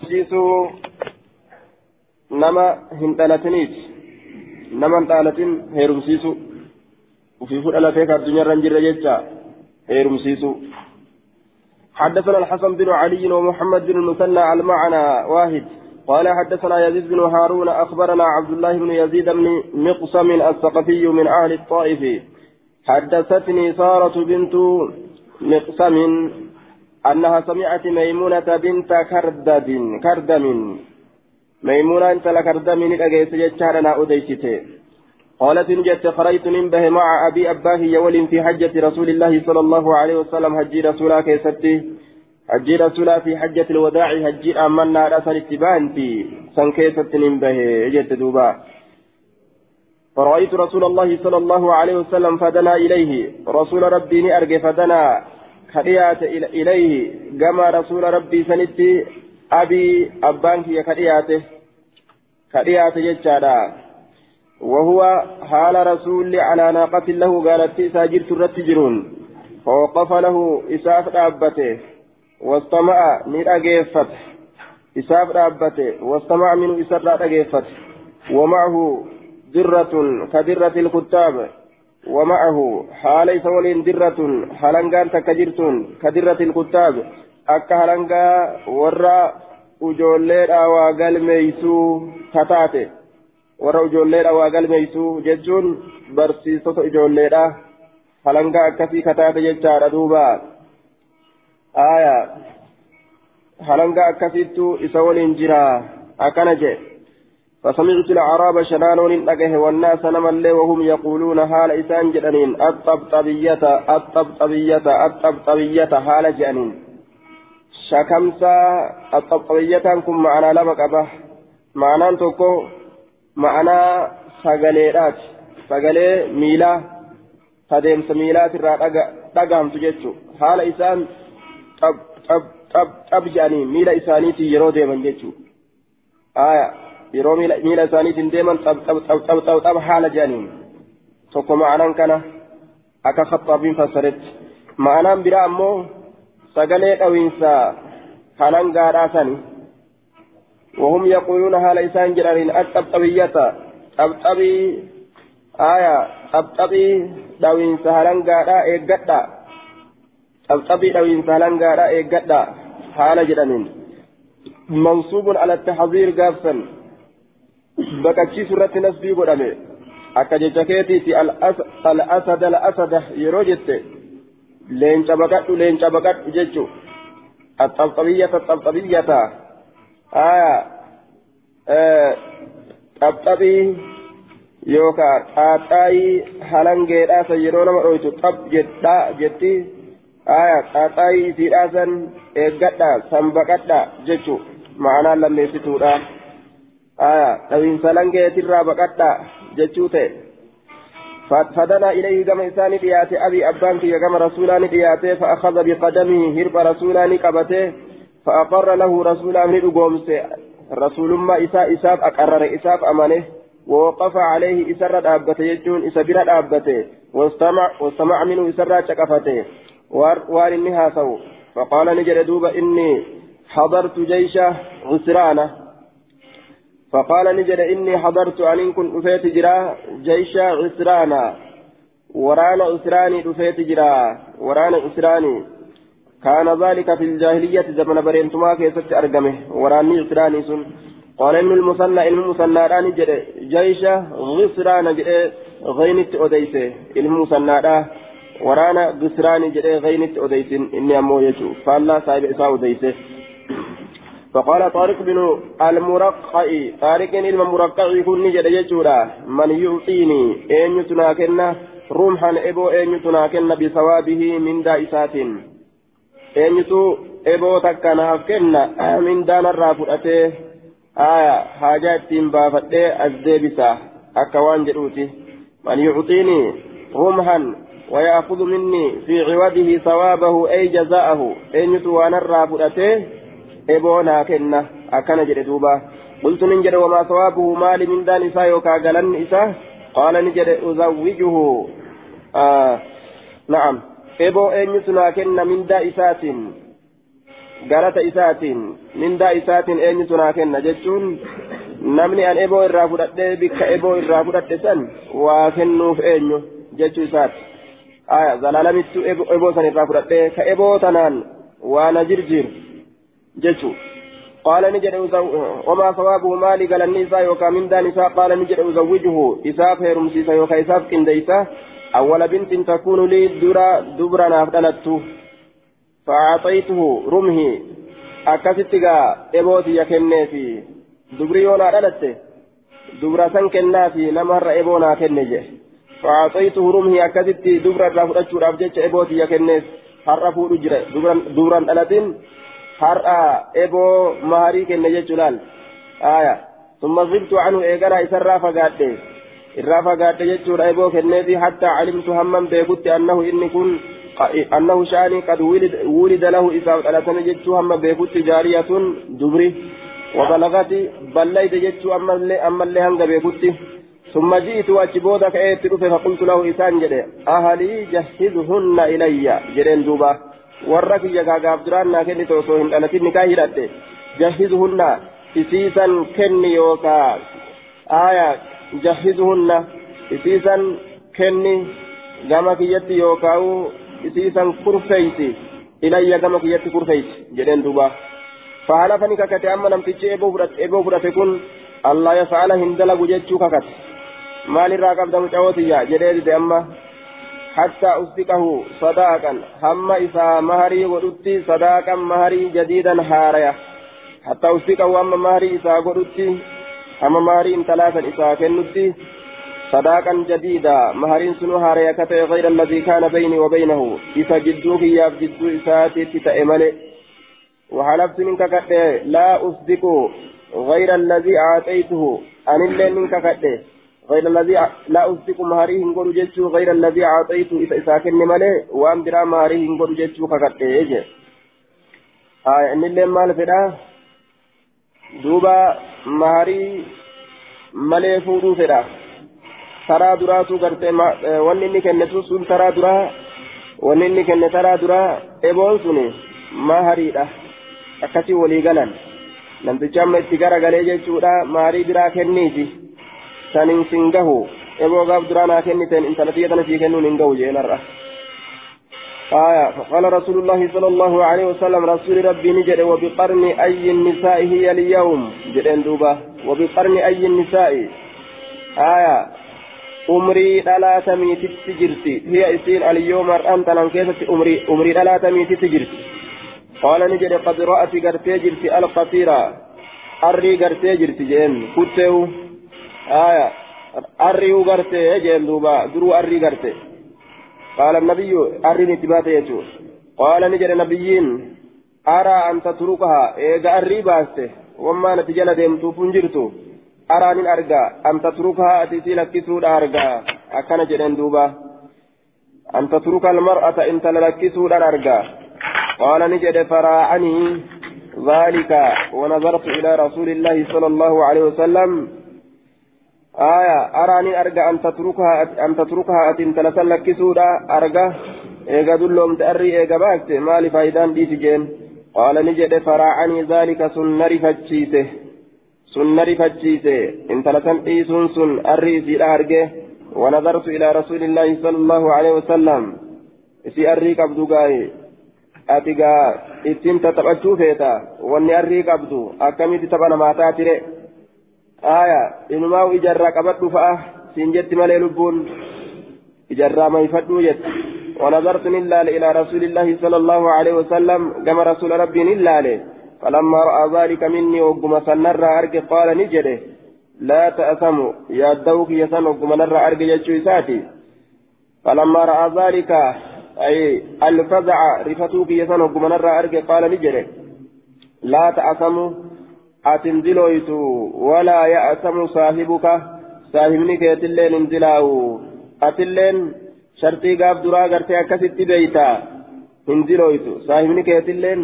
barsiisuu nama hin dhalatiniiti nama hin dhalatin heerumsiisu. Ufiifuu dhalatee ka addunyaarra hin jirre jecha حدثنا الحسن بن علي ومحمد بن المثنى المعنى واحد. قال حدثنا يزيد بن هارون أخبرنا عبد الله بن يزيد بن مقسم الثقفي من أهل الطائف. حدثتني سارة بنت مقسم أنها سمعت ميمونة بنت كردد كردم ميمونة أنت لكردم أجيس جتشارنا أديشته قالت نجت خريت به مع أبي أباه يول في حجة رسول الله صلى الله عليه وسلم حجي رسولا كيستي. حجي رسولا في حجة الوداع حجي أمنا رأسا اتبان في سنكيست به جت دوبا. فرأيت رسول الله صلى الله عليه وسلم فدنا إليه. رسول ربي أرجى فدنا. كريات إليه كما رسول ربي سنتي أبي أبانك يا كرياته كريات جتشادا وهو حال رسول على ناقة له قالت ساجر ترتجرون فوقف له إساف رابته واستمع من أجيفت إساف رابته واستمع من إساف رابته ومعه درة كدرة الكتاب ومعه حال سولين درة حلنغان تكجرتون كدرة الكتاب أكا حلنغا ورا ujoolleedha waa galmeeysuu kataate warra ijoolleedha waa galmeeysuu jechuun barsiisota ijoolleedha halangaa akkasii kataate jechaadha duuba aya halangaa akkasittu isa waliin jira akkana jee فسمعت الأعراب شنانون أجه والناس نملي وهم يقولون هال إسان جدنين الطبطبية الطبطبية الطبطبية هال جانين شكمسا الطبطبية كن معنا لما قبه معنى تكو معنى سغليرات سغلي ميلا تديمس ميلات رقم تجتشو. هال إسان طب طب طب طب جانين ميلا إسانيتي يرو ديمن جتشو. آية. Yeroo miila isaaniitiin deeman xab haala jedhaniin tokko ma'anaan kana akka khaxaabiin fassaretti ma'anaan biraa ammoo sagalee dhawiinsa halangaadhaa sani وهم يقولون هذا إنسان جرارين الطبطبية طبطبي آية طبطبي دوين سهلان قادا إيقادا طبطبي دوين سهلان قادا إيقادا حال جرانين منصوب على التحذير قافا baqachiisu irratti nasbii godhame akka jecha keetiiti al'asada al'asada yeroo jette leenca baqadhu leenca baqadhu jechu axxabxabiyyata axxabxabiyyata aya xabxabii yookaan xaaxaayii halangeedhaasa yeroo nama dhoytu xab jedhaa jetti aya xaaxaayii isiidhaasan eeggadha san baqadha jechu ma'anaan lammeessituudha لوين سلنجة ترى بقطع جتشوته فدنا إليه كما إنسان دياته أبي أبان في كما رسولان دياته فأخذ بقدمه هرب رسولان قبته فأقر له رسولان لقومس رسول ما إساء إساف أقرر إساف أمانه ووقف عليه إسر دابته يجون إسبر دابته واستمع واستمع منه إسر شكفته وار إنها سو فقال نجد دوب إني حضرت جيش غسرانه فقال نجد إني حضرت أن كن أفيت جرا جيش عسرانا. ورانا عسراني أفيت جرا. ورانا عسراني. كان ذلك في الجاهلية زمن برينتما كيست أرقمه. وراني عسراني سن. قال إن المثنى إن المثنى راني جد جيش غسرانا جد غينت أديسه المثنى ورانا غسراني جد غينت أديسه إني أمو يجو. فالله صاحب إساء أديسه فقال طارق بن المرقع طارق المرقع كن نجد يجورا من يعطيني أين يتناكن رمحا إبو أين يتناكن بثوابه من دائسات أين يتو إبو تكناف كن من دان الرافقته آية حاجات بافتة الزيبسة أكوان جروتي من يعطيني رمحا ويأخذ مني في عوده ثوابه أي جزاءه أين يتوان الرافقته eboonaa kenna akkana jedhe duuba qultu nin jedhe wamaa sawaabuhu maali mindaan isaa yookaa galanni isaa qaala ni jedhe uzawwijuhu na'am eboo eenyutu naa kenna mindaa isaatiin galata isaatiin mindaa isaatiin eenyutu naa kenna jechuun namni an eboo irraa fudhadhee bikka eboo irraa fudhadhe san waa kennuuf eenyu jechuu isaati aya zalaalamittu eboo san irraa fudhadhee ka eboo tanaan waa jechuu قال نجد وما ثوابه مالي قال النساء يوكا من دا نساء. قال نجد أزوجه إساف هيرمسيسا يوكا إساف كنديسا أول بنت تكون لي درا دبرا نافدلت فأعطيته رمهي. أكستغا إبوتي يكني في دبري يونا دلت دبرا سن كنا في نمر إبونا كنجي فأعطيته رمهي. أكست دبرا رافجتش إبوتي يكني har'afuu jira dubraan dhalatin har'a eboo maharii kenne jechuudhaan aya summa zibtu anhu eegara isarraa fagaadhe irraa fagaadhe jechuudha eboo kenneefi hattaa calimtu hamman beekutti annahu inni kun annahu shaanii qad wulida lahu isaaf dhalatame jechuu hamma beekutti jaariyatun dubri wabalagati ballayde jechuu ammallee hanga beekutti ثم جئت وأجبودا كأيت رفع فقلت له إسان جدي أهلي جهزهن إلي جدين دوبا warra kiyya gaagaaf duraan naa kennite osoo hin dhalatin nikaa hidhadhe jahizuhunna isiisan kenni yookaa aya jahizuhunna isiisan kenni gama kiyyatti yookaa'u isiisan kurfeeyti ilayya gama kiyyatti kurfeeyti jedheen duuba faalafa ni kakate amma namtichi eboo fudhate kun allah yafa'ala hin dalagu jechuu kakate maalirraa qabda mucawootiyya jedhee dide amma حتى أصدقه صداقا. هم إذا مهري ودتي صداقا مهري جديدا هاريا حتى أصدقه هم مهري إذا ودتي هم مهري ثلاثا إذا كنتي. صداقا جديدا. مهرين سنو هاريا كتئ غير الذي كان بيني وبينه. إذا جدوك يا جدو إساتي تتأمني وحلفت منك كتئ لا أصدق غير الذي أعطيته أن اللي منك كتئ غير الذي لا أصدق مهاري هنقول جيتشو غير الذي أعطيته إذا إساكن مالي وأن برا مهاري هنقول جيتشو كاكت إيجي. آية إن اللي مال فدا دوبا مهاري مالي فودو فدا. ترى دراتو غرتي وأن إني كنتو سن ترى درا وأن إني كن ترى درا إبون سني. مهاري دا. أكتي ولي غلن namticha amma itti garagalee jechuudha maarii biraa kenniiti sanin sin gahu. Eboo gaaf duraanaa kenniten intala tiyya tana sii kennuun hin gahu jeenarra آية فقال رسول الله صلى الله عليه وسلم رسول ربي نجد وبقرن أي النساء هي اليوم جدين دوبا وبقرن أي النساء آية أمري لا تميت تجرتي هي إسين اليوم أنت لنكيسة أمري أمري لا تميت تجرتي قال نجد قد رأت قرتي جرتي القصيرة أري قرتي جرتي جين كتو آية. أري قرتي جين دوبا درو أري قرتي قال النبي أري نتبات يجو قال نجد نبيين أرى أن تتركها. إيجا أري باسته. وما نتجل ديمتو فنجرتو. أرى أن أرجع أن تتركها؟ أتيتي لكسو أرجع أكن جدين دوبا أن تترك المرأة إن تلكسو أرجع قال نجد فراعني. ذلك ونظرت إلى رسول الله صلى الله عليه وسلم. آية أراني أرجع أن تتركها أن تتركها أتن تلسلك سودا أرجع إيجا دلهم تأري إيجا باكت مالي فايدان دي تجين قال نجد فراعني ذلك سنري فتشيته سنري فتشيته إن تلسن إيسون سن أري سيدا أرجع ونظرت إلى رسول الله صلى الله عليه وسلم سي أري كبدو ati gaa ittiin taphachuu feeta. Wanni arrii qabdu akkamitti tapha namaa taatire? Aya inumaa ijarraa qabadhu fa'a siin jetti malee lubbuun. Ijarraa mayfadhuu jetti? ونظرت نلال إلى رسول الله صلى الله عليه وسلم كما رسول ربي نلال فلما رأى ذلك مني وقم سنر أرق قال نجده لا تأثموا يا دوك يسن وقم نر أرق يجوساتي فلما رأى ذلك أي الفزع رفتوك يسن وقم نر أرق قال نجده لا تأثموا أتنزلويت ولا يأثم صاحبك صاحبني كيتلين انزلاو أتلين shartii gaaf duraa gartee akkasitti beeyta hin dilooytu saahibni keetilleen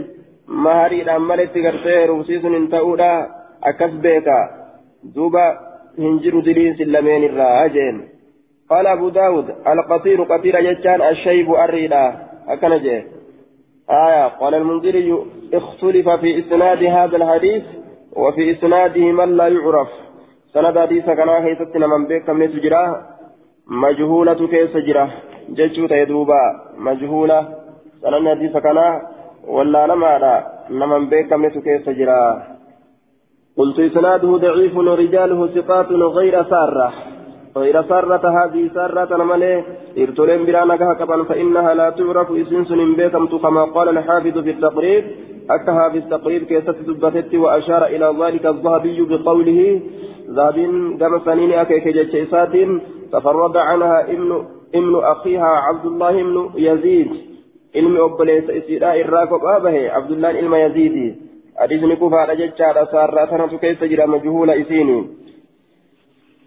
mahariidhaan maletti gartee heerumsiisuun hin ta'uudha akkas beeka duuba hin jiru diliin sin lameen irraa jeen قال أبو داود القطير قطير جتان الشيب أريدا أكن جee آية قال المنذري اختلف في إسناد هذا الحديث وفي إسناده من لا يعرف. سند حديث كان خيستنا من بيك كم تجراه مجهولة كيس جراه جيشو تيدوبا. مجهولة. سند حديث كان ولا نما نمن بيك كم كيس جراه قلت إسناده ضعيف ورجاله ثقات غير سارة. غير سارة هذه سارة ملي إرتولين برانك كبا فإنها لا تعرف. إسنس بكمت كما قال الحافظ في التقريب. أكها في التقريب كيست دبتت وأشار إلى ذلك الذهبي بقوله ذهب كما سنين أكيك جتشيسات تفرد عنها ابن ابن أخيها عبد الله بن يزيد. علم أبليس إسراء الراكب أبه عبد الله علم يزيدي حديث كفار جتشار سارة سنة كيس جرى مجهول إسيني.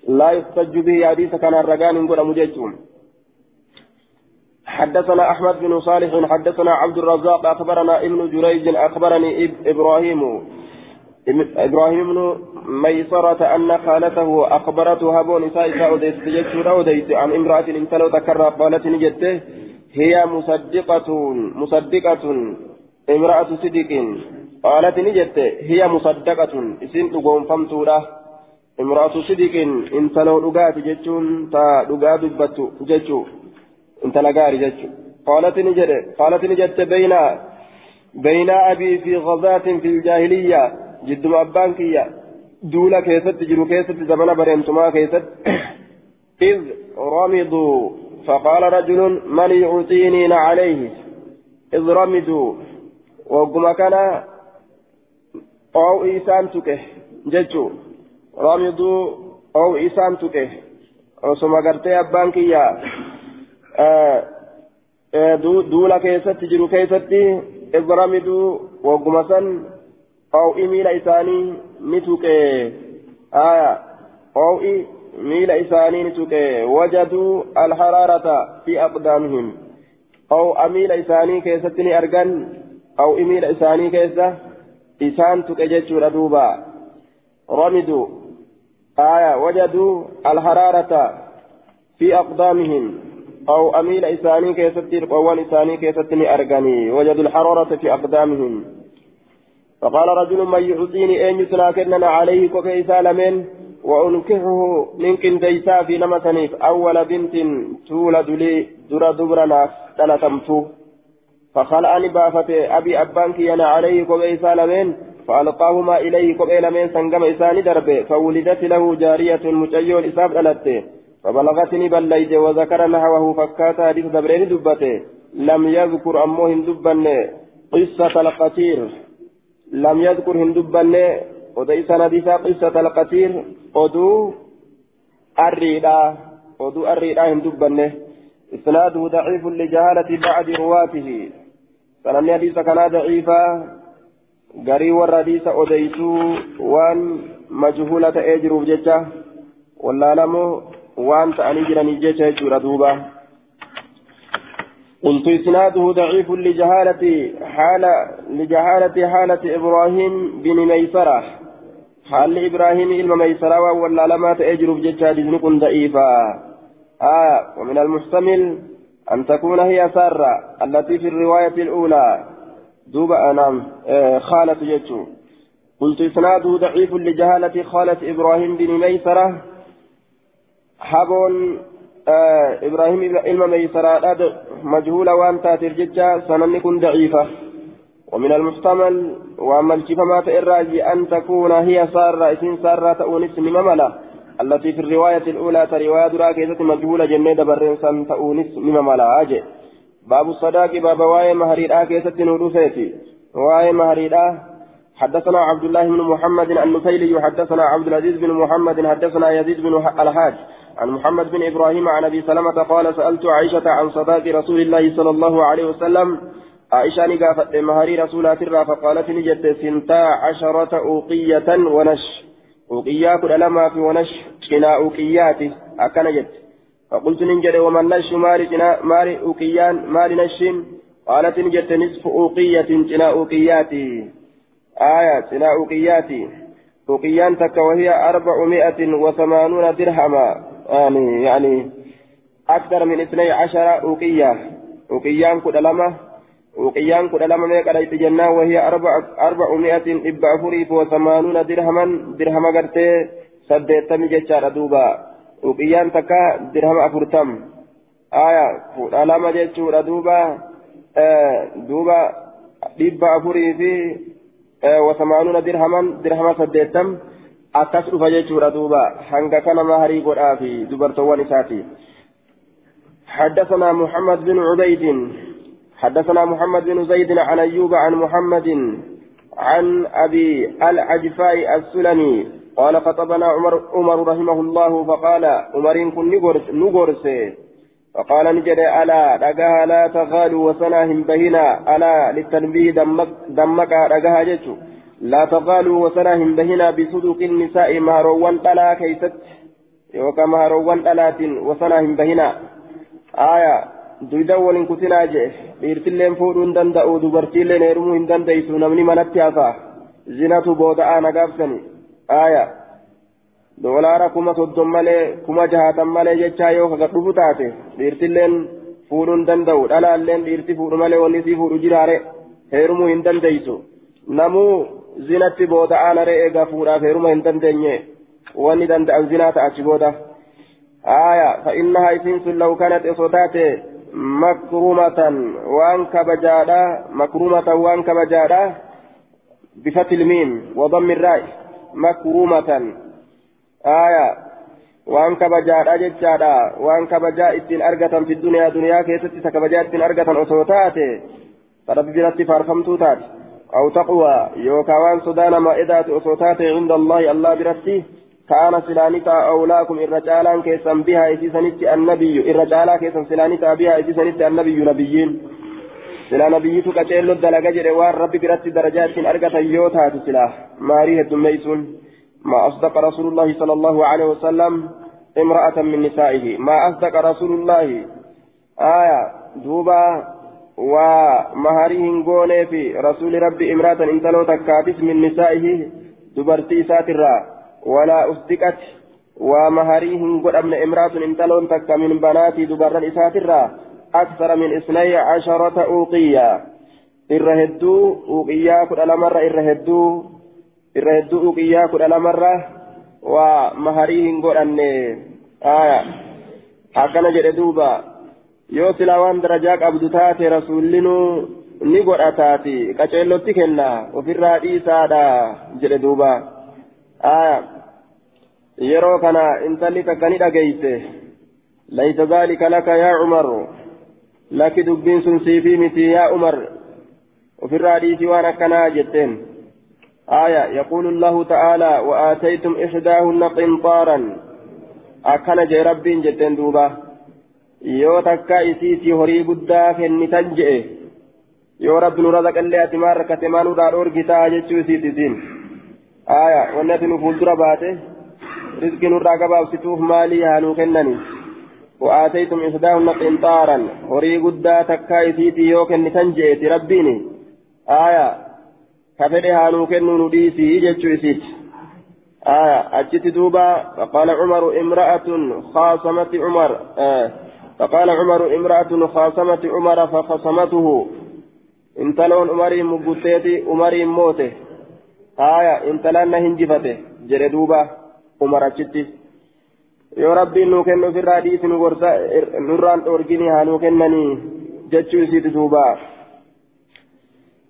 لا يحتج به حديث كان الرقان نقول مجيتهم حدثنا أحمد بن صالح حدثنا عبد الرزاق أخبرنا ابن جريج أخبرني إبراهيم إبراهيم بن ميسرة أن خالته أخبرته هبون نساء أوديس تجد أوديس عن امرأة انتلو تكرر قالت نجته هي مصدقة مصدقة امرأة صدق. قالت نجته هي مصدقة. اسم تقوم فمتوره امرأة صدق انت لو لقات جتشون تا لقا دبت جتشو. انت لقاري جتشو قالت نجد. قالت نجد بين بين أبي في غزاة في الجاهلية. جد أبانكية دولة كيست جرو كيست زمن بريمتما كيست. إذ رمضوا. فقال رجل من يعطيني عليه؟ إذ رمضوا. وقم كان أو إيسان تكه. جتشو رمضوا أو إسان تكه. gartee abbaan kiyya duula keessatti jiru keessatti ibramiduu wagguma san oo'i miila isaanii ni tuqe oo'i miila isaanii ni tuqe wajaduu alharaarata fi aqdaamihim oo'a miila isaanii keessatti ni argan oo'i miila isaanii keessa isaan tuqe jechuudha duuba ramiduu وجدوا الحرارة في أقدامهم أو أميل إساني كيستي قوان إساني كيستني أرغني وجدوا الحرارة في أقدامهم. فقال رجل من يعطيني أن يتلاكننا عليه كوكي سالمين وأنكحه من ديسا في نمسنيف أول بنت تولد لي درى دبرنا تلتمتو. فخلعني بافته أبي أبانك ينا عليه كوكي سالمين فألقاهما إليه قبيل من سنقم إساني دربه فولدت له جارية مجيون إساب ألته فبلغتني بليد وذكر نحوه فكات حديث دبرين دبته. لم يذكر أمهم دبن قصة القتير لم يذكر هندبن وديس نديسا قصة القتير أدو الريدا أدو الريدا هندبن إسناده ضعيف لجهالة بعد رواته. فلم حديث كان ضعيفا. garii warra hadiisa odeysuu waan majhuula ta'ee jiruuf jecha wallaalamoo waan ta'anii jiraniif jecha jechuudha duuba. قلت إسناده ضعيف لجهالة حالة لجهالة حالة إبراهيم بن ميسرة حال إبراهيم إلما ميسرة ولا لما تأجر في جتشاد كن ضعيفا آه ومن المحتمل أن تكون هي سارة التي في الرواية الأولى دوبا أنام خالة يجو قلت إسناده ضعيف لجهالة خالة إبراهيم بن ميسرة حبون آه إلما ميسرة مجهولة وأن تاتر ججا سنن كن ضعيفة. ومن المحتمل وأما الشفمات الراجي أن تكون هي سارة إسم سارة تؤنس مملة التي في الرواية الأولى رواية راكزة مجهولة جنة برنسا تؤنس مملة أجي. باب الصداق باب واي مهريدا كيست نوروسيتي واي مهريدا حدثنا عبد الله بن محمد النفيلي حدثنا عبد العزيز بن محمد حدثنا يزيد بن الحاج. عن محمد بن إبراهيم عن أبي سلمة قال سألت عائشة عن صداق رسول الله صلى الله عليه وسلم. عائشة نقافت مهري رسولات الرا فقالت نجت سنتا عشرة أوقية ونش. أوقيا كل في ونش كنا أوقيات. أكن فقلت ننجد ومن نش ماري ماري أوقيان ماري نشين قالت نجد نصف أوقية جنا أوقيات. آية جنا أوقيات. أوقيان تك وهي أربعمائة وثمانون درهما. يعني يعني أكثر من اثني عشر أوقية. أوقيان كل لما وقيان كل لما ميك على جنة وهي أربع أربعمائة إبا فريف وثمانون درهما. درهم قرتي سديتم جتشار دوبا. وقيان تكا درهم أفرتم. آية كل لما جتشور دوبا آه دوبا إبا فريف آه وثمانون درهما درهم سديتم أكس فجتشور دوبا حنقا كان مهري قرآفي دبرتوان إساتي حدثنا محمد بن عبيد حدثنا محمد بن زيد عن أيوب عن محمد عن أبي العجفاء السلمي قال خطبنا عمر, عمر رحمه الله فقال عمر كن نغرس فقال نجد ألا رقها لا تغالوا وسناهم بهنا ألا للتنبيه دمك, دمك رقها جتو لا تغالوا وسناهم بهنا بصدق النساء مهروان تلا كيست يوكا مهروان تلات وسناهم بهنا آية duydan waliin kutinaa jee dhiirtilleen fuudhuu hin danda'u dubartiilleen heerumuu hin dandeessu namni manatti hafa zinatu booda'aa nagaabsani aaya doolaara kuma soddon malee kuma jahatan malee jechaa yoo kaga dhufu taate dhiirtilleen fuudhuu hin danda'u dhalaalleen dhiirti fuudhu malee wanni sii fuudhu jiraare heerumuu hin dandeessu namuu zinatti booda'aa naree eegaa fuudhaaf heeruma hin dandeenye. Wanni danda'an zinaa ta'a achi booda. Aaya fa'innahaa isiin sun law kanat osoo taate مكرمة وان كبجادا مكرمة وان كبجادا بفتح الميم وضم الراء مكرمة آية وان كبجادا ججادا وان كبجا اتن أرغة في الدنيا دنيا كيست تكبجا اتن أرغة أصوتات فرب برتي فارفمتو تات أو تقوى يوكا وان سدان ما إذا أصوتات عند الله الله برتي كان سلانتا أولاكم الرجالان كيسن بها إسيسنت النبي الرجالا كيسن سلانتا بها إسيسنت النبي نبيين. سلا نبي تكتيل الدلقة جري وان ربي برت درجات أرقة يوتا سلا ماريه الدميسون ما أصدق رسول الله صلى الله عليه وسلم امرأة من نسائه. ما أصدق رسول الله. آية دوبا ومهاريهن قوني في رسول ربي امرأة انتلو تكابس من نسائه دبرتي ساترا ولا أصدقت ومهريهم قد أمن امرأة انتلون تك من بنات دبر إساترا أكثر من اثني عشرة أوقية إرهدو أوقية كل مرة إرهدو إرهدو أوقية كل مرة ومهريهم قد أمن آية akkana jedhe duuba. Yoo silaa waan darajaa qabdu taate rasuullinu ni godha taati qaceellotti kenna. Ofirraa dhiisaadha jedhe duuba. آية يرو كان انتلي تكني دغيته ليس ذلك لك يا عمر لك دبين سنسيفي متي يا عمر وفي الراديس وانا كنا جتين آية يقول الله تعالى وآتيتم إحداهن قنطارا أكن جي ربين جتين دوبا yoo takka isiitii horii guddaa kennitan je'e yoo rabbi nu razaqallee ati maan rakkate maan nurraa dhoorgitaa jechuu isiiti isiin aya wanni ati nu fuuldura baate rizqii nurraa gabaabsituuf maalii haa nuu kennani وآتيتم إحداهن قنطارا هري قدا تكا إسيتي يوكن تنجئتي ربيني آية كفري هانو كنو نديسي جتشو إسيت آية أجت دوبا فقال عمر امرأة خاصمت عمر آه فقال عمر امرأة خاصمت عمر فخصمته. انتلون عمري مبوتيتي عمري موته. آية انتلان هنجفته. جردوبا عمر أجتي. yoo rabbiin nuu kennu ofirraa dhiisi nu gorsa nurraan dhoorgini haa nuu kennanii jechuu isiiti duuba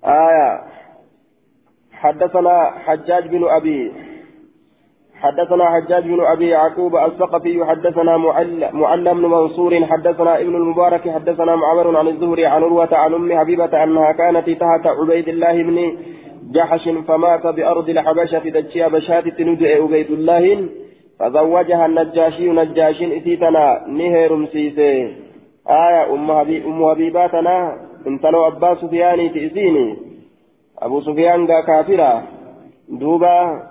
آية. حدثنا حجاج بن أبي حدثنا حجاج بن أبي يعقوب الثقفي حدثنا معل معل بن منصور حدثنا ابن المبارك حدثنا معمر عن الزهري عن عروة عن أم حبيبة أنها كانت تحت عبيد الله بن جحش فمات بأرض الحبشة دجي بشات ندعي عبيد الله فزوجها النجاشي نجاشين إتيتنا نهر مسيسي آية أم حبيب أم حبيباتنا انتلو أبا سفياني تئسيني أبو سفيان دا كافرة دوبا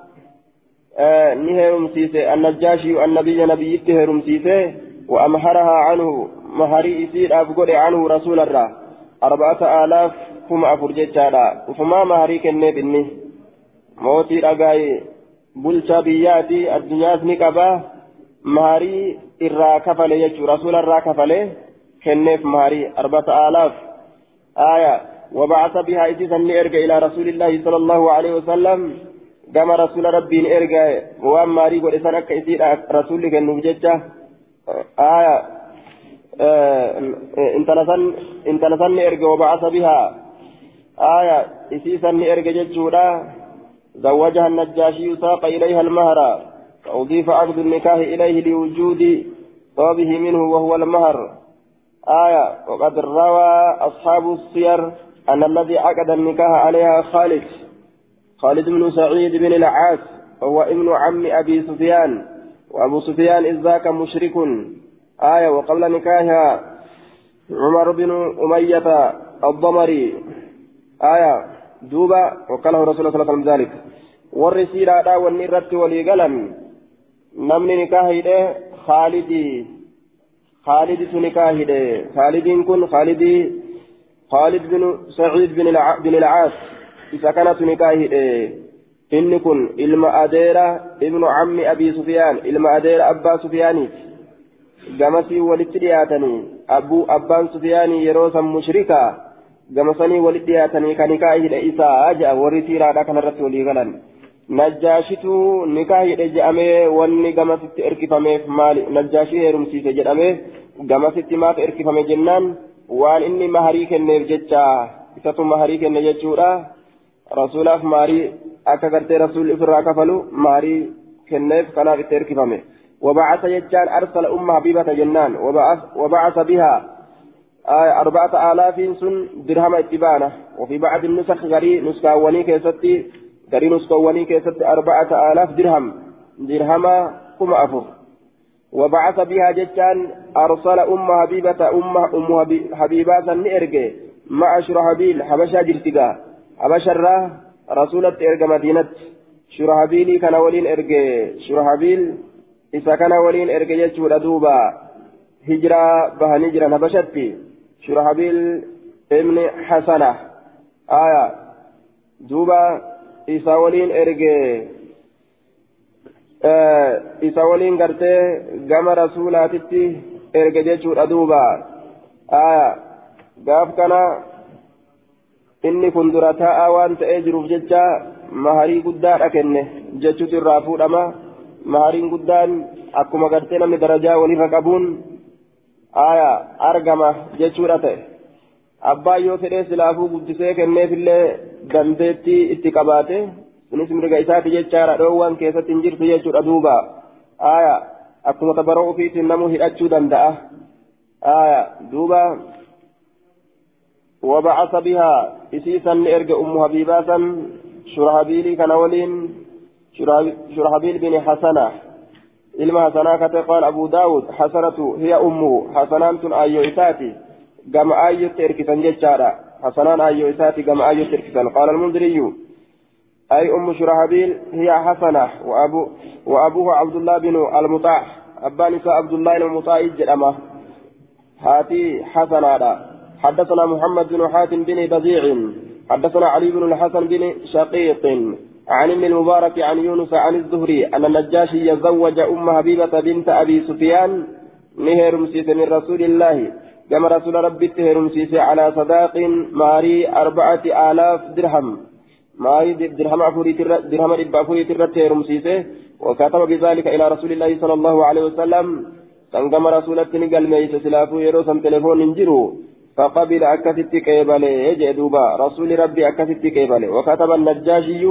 مسيسي النجاشي النبي نبي اتهر مسيسي وأمهرها عنه مهري إسير أبقر عنه رسول الله. أربعة آلاف كما أفرجت شارع وفما مهري كنه بني. موتي رقاي biyyaati addunyaas ni qaba maarii irraa kafale jechuudha rasuula irraa kafale kenneef maarii arbata aalaaf aya وبعث بها إسيسا نرجع إلى رسول الله صلى الله عليه وسلم. كما رسول ربي نرجع وأما ماري قد إسانك إسير رسولك النبجة آية انت لسن نرجع وبعث بها آية إسيسا نرجع ججودا زوجها النجاشي ساق إليها المهر أضيف عقد النكاح إليه لوجود طابه منه وهو المهر آية وقد روى أصحاب السير أن الذي عقد النكاح عليها خالد خالد بن سعيد بن العاص وهو ابن عم أبي سفيان وأبو سفيان إذ ذاك مشرك. آية وقبل نكاحها عمر بن أمية الضمري. آية دوبا وقاله رسول الله صلى الله عليه وسلم ذلك. والرسيلة والنيرة وليقلم. نمني نكاحه خالدي. خالد نكاحه خالد كن خالدي. خالد بن سعيد بن بن العاص إذا كانت نكاحه إن كن إلما أديرا ابن عم أبي سفيان إلما أديرا أبا سفياني gamasii walitti dhiyaatanii abbuu abbaan sufiyaanii yeroo san mushrika gamasanii walitti dhiyaatanii kan nikaa hidhe isaa ja'a warri siiraadha kanarratti walii galan najjaashitu nikaa hidhe jedhamee wanni gamasitti erkifameef maali najjaashii heerumsiise jedhamee gamasitti maaf erkifame jennaan waan inni maharii kenneef jecha isatu maharii kenne jechuudha rasuulaaf maarii akka gartee rasuulli ofirraa kafalu maarii kenneef kanaaf itti erkifame. وبعث يجان أرسل أم حبيبة جنان وبعث, وبعث بها أربعة آلاف سن درهم اتبانة وفي بعض النسخ غري نسكاوني كيستي غري نسكاوني كيستي أربعة آلاف درهم درهم كم أفر وبعث بها ججان أرسل أم حبيبة أم أم حبيبة نئرجي مع شرهبيل حبشا جرتقا الراه رسولة إرجى مدينة شرهبيلي كان ولين إرجي شرهبيل isa kana waliin erge jechuudha duuba hijiraa bahanii jiran habashatti shurahabiil ibni hasana aya duuba isa waliin erge isa waliin gartee gama rasuulaatitti erge jechuudha duuba aya gaaf kana inni kun dura taa'aa waan ta'ee jiruuf jecha maharii guddaadha kenne jechuutu irraa fuudhama mahariin guddaan akkuma gartee namni darajaa walirra qabuun aya argama jechuudha ta'e abbaan yoo fedhee silaafuu guddisee kenneefillee dandeettii itti qabaate sunis mirga isaati jechaadha dhoowwan keessatti hin jirtu jechuudha duuba aya akkuma tabaroo ofiitiin namuu hidhachuu danda'a aya duuba وبعث بها إسيسا لإرجع أم حبيبة شرهبيلي كان ولين شرحبيل بن حسنة. إلما حسنة قال أبو داود حسنة هي أمه حسنان آيو إساتي. قام آيو تركسن جتشارا حسنان آيو إساتي قام آيو تركسن قال المنذري أي أم شرحبيل هي حسنة. وأبو وأبوه عبد الله بن المطاع. أبان عبد الله المطاع جرمه هاتي حسنة. حدثنا محمد بن حاتم بن بزيع حدثنا علي بن الحسن بن شقيق عن ابن المبارك عن يونس عن الزهري أن النجاشي يزوج أم حبيبة بنت أبي سفيان نهر مسيس من رسول الله كما رسول ربي تهر مسيس على صداق ماري أربعة آلاف درهم. ماري درهم أفوري درهم أفوري تهر مسيس وكتب بذلك إلى رسول الله صلى الله عليه وسلم. سنقم رسول قال ميس سلافو يروسم تلفون انجروا فقبل أكثت كيبالي يجدوبا رسول ربي أكثت كيبالي وكتب النجاشي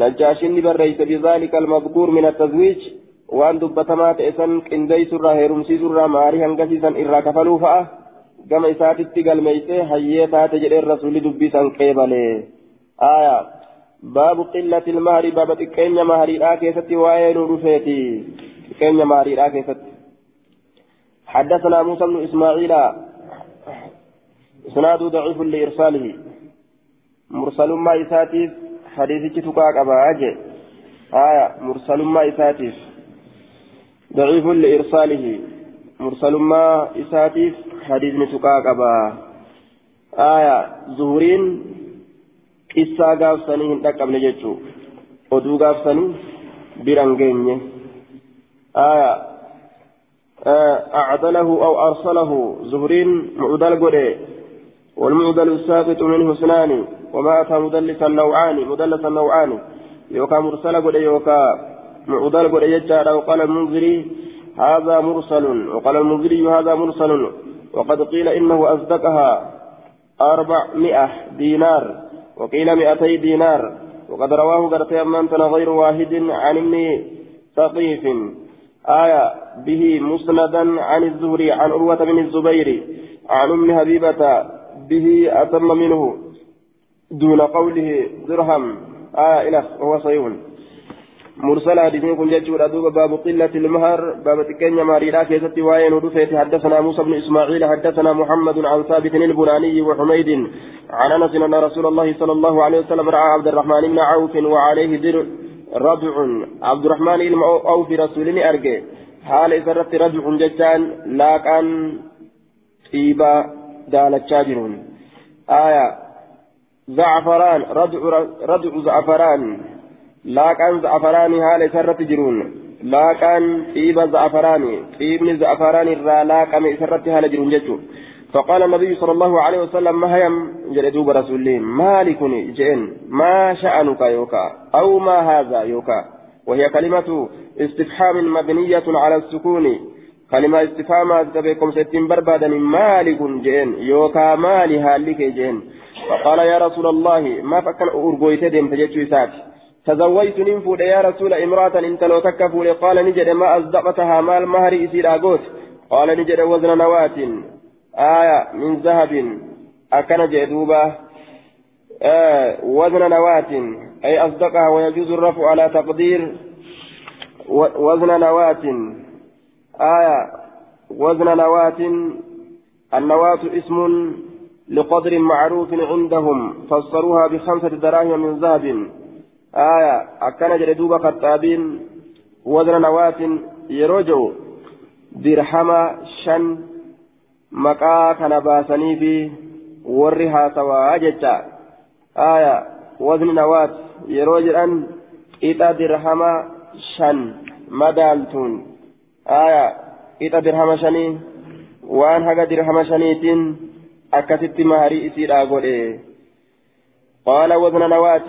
نجاشين بريس بذلك المذكور من التزويج وأن دبتما تأسن كندي سرى هيرمسي سرى ماري هنگسيسا إرى كفلوا فأه كما إساتي قال ميسي حييتا تجري الرسول دبسا قيبالي آية باب قلة المهر باب تكين مهري لا كيستي وين رفيتي. تكين مهري لا كيستي حدثنا موسى بن إسماعيل إسناد ضعيف لإرساله مرسل ما إساتيف حديثك تقاك أبا أجي آية مرسل ما إساتيف ضعيف لإرساله مرسل ما إساتيف حديث تقاك أبا آية زهورين قصة قافساني هندك أبن جيتشو oduu gaafsanii biran geenye. أعدله أو أرسله زهرين معدل قري والمعدل الساقط منه اثنان وما أتى مدلسا نوعان مدلسا نوعان يوكا مرسل قد يوكا معدل قد يجعل وقال المنذري هذا مرسل وقال المنذري هذا مرسل وقد قيل إنه أصدقها أربعمائة دينار وقيل مئتي دينار وقد رواه قرتي أمانتنا غير واحد عن ابن ثقيف. آية به مسندا عن الزهري عن عروة بن الزبير عن أم حبيبة به أتم منه دون قوله درهم. آية إلى هو صحيح. مرسل حديثين كن جدّ دوب باب قلة المهر باب تكين ماريرا كيست وين ودفت حدثنا موسى بن إسماعيل حدثنا محمد عن ثابت البناني وحميد عن أنس أن رسول الله صلى الله عليه وسلم رأى عبد الرحمن بن عوف وعليه در ربع. عبد الرحمن بن عوف رسول أرجع. حال إسرت ربع ججان لاكان طيبا دالتشا جرون آية زعفران ردع ردع زعفران. laaqaan za'afaraanii haala isarratti jiruun laaqaan xiiba za'afaraanii xiibni za'afaraan irraa laaqame isarratti haala jiruun jechuudha فقال النبي صلى الله عليه وسلم ما هيم جلدوب رسول مالكني جئن. ما شأنك يوكا؟ أو ما هذا يوكا؟ وهي كلمة استفهام مبنية على السكون. كلمة استفهام تبيكم ستين بربادا مالك جئن يوكا مالي هالك جئن. فقال يا رسول الله ما فكر أرغويت ديم تجتشو ساتي تزوجت ننفود يا رسول امرأة انت لو تكفول قال نجد ما أصدقتها مال مهر إسير أقوت قال نجد وزن نواة آية من ذهب. أكن جدوبة. آه وزن نواة أي أصدقها ويجوز الرفع على تقدير. وزن نواة آية وزن نواة النواة اسم لقدر معروف عندهم فسروها بخمسة دراهم من ذهب. آية أكان جل دوبا خطابين وزن نوات يروجو درحما شن مقا كان باسني في ورها سوا جتا. آية وزن نوات يروج أن إتا درحما شن مدالتون. آية إتا درحما شني وأن هذا درحما شنيتين أكتت مهري إسير أقول قال وزن نوات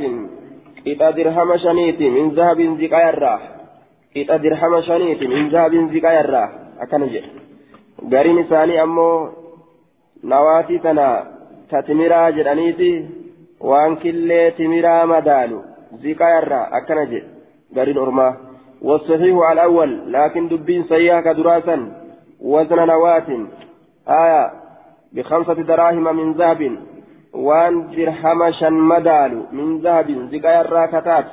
إذا درهم شنيتي من ذهب زكايا الراح إذا درهم شنيتي من ذهب زكايا الراح أكن جي غارين ثاني أمو نواتي تنا تتمرا جرانيتي كل تمرا مدالو زكايا الراح أكن جي غارين أرما والصحيح على الأول لكن دبين سيئة كدراسا وزن نوات آية بخمسة دراهم من ذهب madaalu min zahabin ziqaa irraa kataat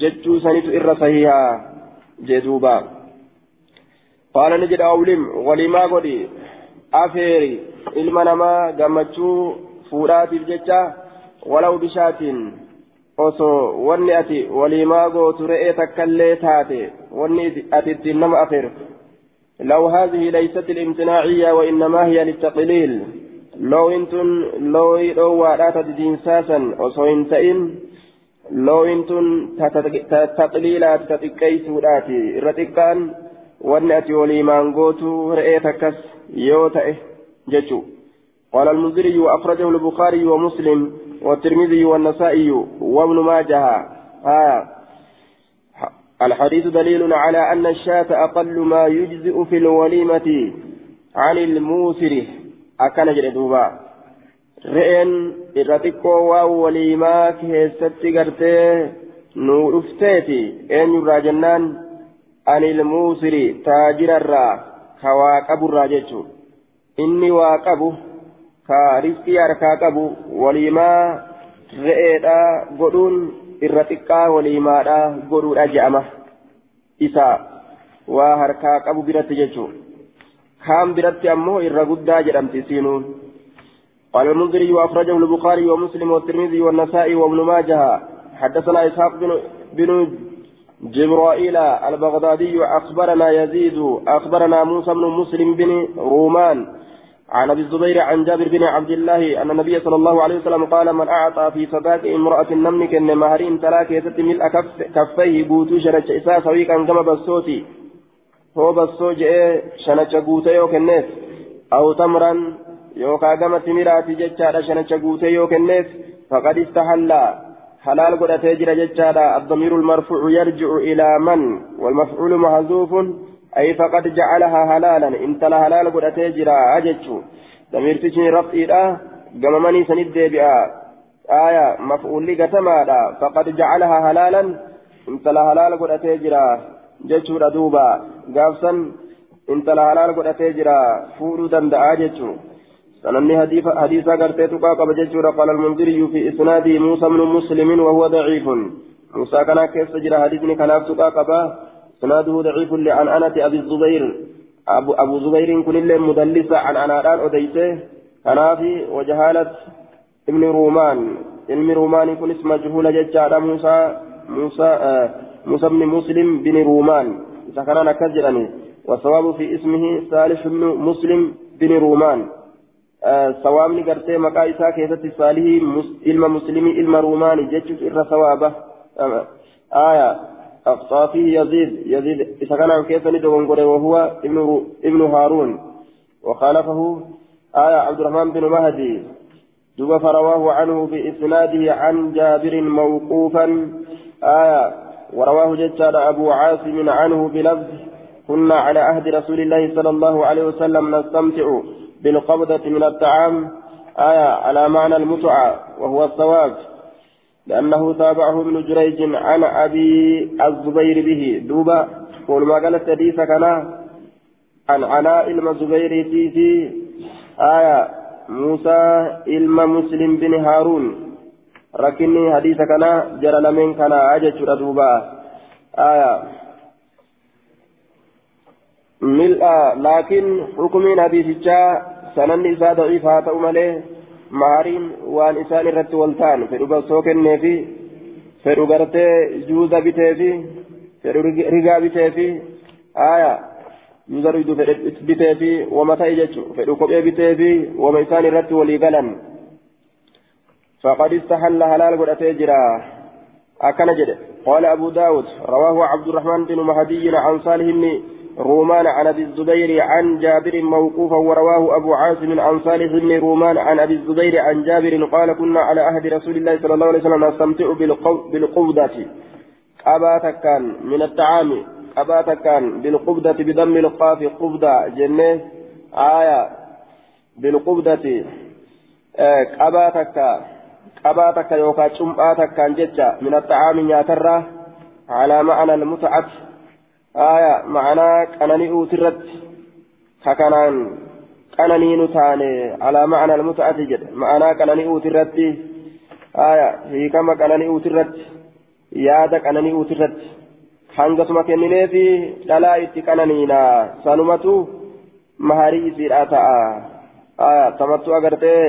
jechuu sanitu irra sahihaa jee duuba qaala ni jedha awlim walimaa godhi afeeri ilma namaa gammachuu fuudhaatiif jecha walaw bishaatiin osoo wanni ati walimaa gootu re'ee takkallee taate wanni ati ittiin nama afeertu لو هذه ليست الامتناعية وإنما هي للتقليل dhoowwaadhaa tati diinsaasan osoo hin ta'in looyin tun taxliilaati ta xiqqeeysuudhaati irra xiqqaan wanni ati walii maangootu re'ee takkas yoo ta'e jechuu قال المنذري وأخرجه البخاري ومسلم والترمذي والنسائي وابن ماجه آه الحديث دليل على أن الشاة أقل ما يجزئ في الوليمة عن الموسر duuba re'een irra xiqqoo waan waliimaa keessatti gartee nuu dhufteeti eenyurraa jennaan anil muusiri taajirarraa ka waa qaburraa jechuun riskii harkaa qabu waliimaa re'eedhaa godhuun irra xiqqaa waliimaadhaa godhuudha je'ama isa waa harkaa qabu biratti jechuudha. كام برت أمه الرقدة جرمت سينون قال المنذري وأخرجه البخاري ومسلم والترمذي والنسائي وابن ماجه حدثنا إسحاق بن بن جبرائيل البغدادي أخبرنا يزيد أخبرنا موسى بن مسلم بن رومان عن أبي الزبير عن جابر بن عبد الله أن النبي صلى الله عليه وسلم قال من أعطى في صداق امرأة النمل كن مهرين تلاك يتت ملء كفيه بوتو شرج أساس ويكا كما بسوتي. هو بسو جئ شنچ غوته يو كنف أو تمرا يوكا قام تمراتي جتشا شنچا قوتي يوكنيف فقد استحل. حلال قد تجرى جتشا الضمير المرفوع يرجع إلى من؟ والمفعول محذوف. أي فقد جعلها حلالا. انت لا حلال قد تجرى أجتشو. ضمير تجني رفعي قام مني سند بها آية مفعول لقتما فقد جعلها حلالا. انت لا حلال قد تجرى جتشو ردوبا. قافسا. انت لا حلال قد تجرى فورو دندعا جتشو سنني حديثا قرتيت قاقب ججورا قال المنذري في إسناده موسى بن مسلم وهو ضعيف. موسى كان كيف سجل حديثني كان أفتقا قبا إسناده ضعيف لعن أنة أبي الزبير. أبو, أبو زبير كل اللي مدلسة عن أناران أديسه كان في وجهالة ابن رومان. علم رومان يكون اسمه جهول ججارة موسى موسى آه موسى بن مسلم بن رومان. إذا كان نكجرني والصواب في اسمه صالح بن مسلم بن رومان. sawaabni gartee maqaa isaa keessatti saalihii ilma muslimii ilma ruumaani jechuuf irra sawaaba أقطافه يزيد يزيد إذا كان كيف ندون وهو ابن ابن هارون. وخالفه آية عبد الرحمن بن مهدي. دوب فرواه عنه بإسناده عن جابر موقوفا. آية ورواه جدار أبو عاصم عنه بلفظ كنا على عهد رسول الله صلى الله عليه وسلم نستمتع بالقبضة من الطعام. آية على معنى المتعة وهو الصواب. لأنه تابعه ابن جريج عن أبي الزبير به. دوبا ما قال الحديث كان عن علاء الزبير في آية موسى إلم مسلم بن هارون. ركني حديث كان جرى لمن كان أجج دوبا آية. ملء لكن حكم حديث isaa daciif haa ta'u malee maariin waan isaan irratti wal ta'an fedhu barsoo kenneefi fedhu gartee juuza biteefi fedhu rigaa biteefi aayaa juuza ridu biteefi wama ta'e jechuudha fedhu kophee biteefi wama isaan irratti walii galan استحل حلال قد جرا أكن جد قال أبو داود رواه عبد الرحمن بن مهدي عن صالح بن رومان عن أبي الزبير عن جابر موقوفا ورواه أبو عاصم عن صالح بن رومان عن أبي الزبير عن جابر قال كنا على عهد رسول الله صلى الله عليه وسلم نستمتع بالقبضة. قباتا كان من الطعام. قباتا كان بالقبضة بضم القاف قبضة. جنة. آية. بالقبضة. قباتا كان قباتا كان يوكا شمباتا كان جتة من الطعام ياترى على معنى المتعة. آية معنى كانني أوترت ككنان كانني نتاني على معنى المتعة جد معنى كانني أوترت آية هي كما كانني أوترت yaada qananii uutirratti hangasuma kenninee fi dhalaa itti qananiina sanumatu maharii isiidhaa ta'a tamattu agartee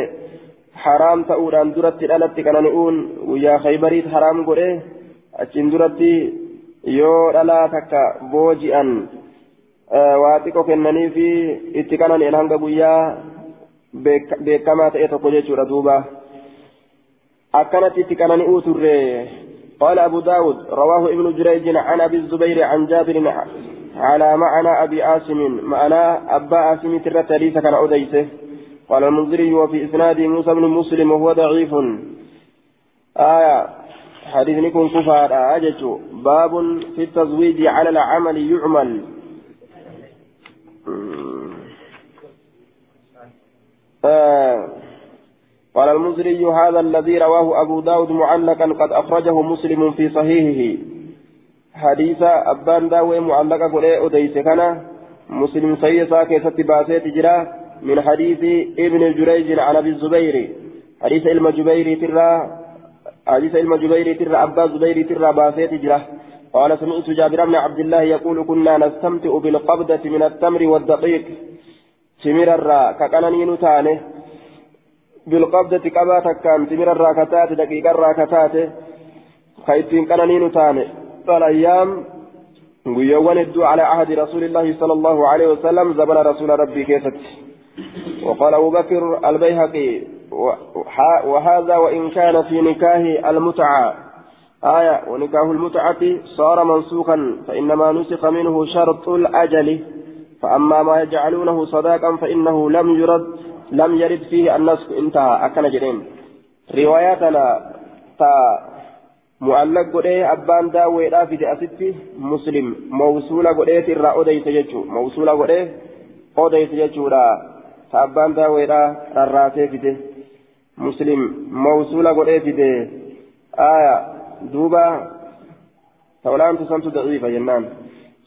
haraam ta'uudhaan duratti dhalatti qanani'uun guyyaa khaybariit haraam godhe achiin duratti yoo dhalaa takka booji'an waa xiqqoo kennanii fi itti qanani'an hanga guyyaa beekamaa ta'e tokko jechuudha duuba akkanatti itti qanani'uu turre قال أبو داود رواه ابن جريج عن أبي الزبير عن جابر على معنى أبي عاصم معنى أبا عاصم ترى ليس كان أديسه قال المنذري وفي إسناد موسى بن مسلم وهو ضعيف آية حديث نكون كفار أجج باب في التزويد على العمل يعمل. آه. قال المزري هذا الذي رواه أبو داود معلقا قد أخرجه مسلم في صحيحه. حديث أبان داوي معلقا قل أديس كان مسلم سيسا كيست باسيت جرا من حديث ابن جريج عن أبي الزبير. حديث المجبير ترى حديث علم جبير ترى أبا زبير ترى باسيت جرة قال سمعت جابر بن عبد الله يقول كنا نستمتع بالقبضة من التمر والدقيق. تمر الراء كقنانين تانه بالقبضة قباتك كان تمر الراء كتات دقيق الراء كتات. خيتين قنانين تانه فالأيام ويوان الدعاء على عهد رسول الله صلى الله عليه وسلم زبل رسول ربي كيست وقال أبو بكر البيهقي وهذا وإن كان في نكاه المتعة. آية ونكاه المتعة صار منسوخا فإنما نسخ منه شرط الأجل. فأما ما يجعلونه صداقا فإنه لم يرد لم يرد فيه النسخ. انتهى. أكن جرين. رواياتنا تا معلق قديه أبان داوي لا في أستي مسلم. موصولة قديه ترى أوديس جتشو موصولة قديه أوديس جتشو لا. تأبان داوي رراتي فيته مسلم موصولة قديه فيته آية دوبا فولان تسمت ضعيفة جنان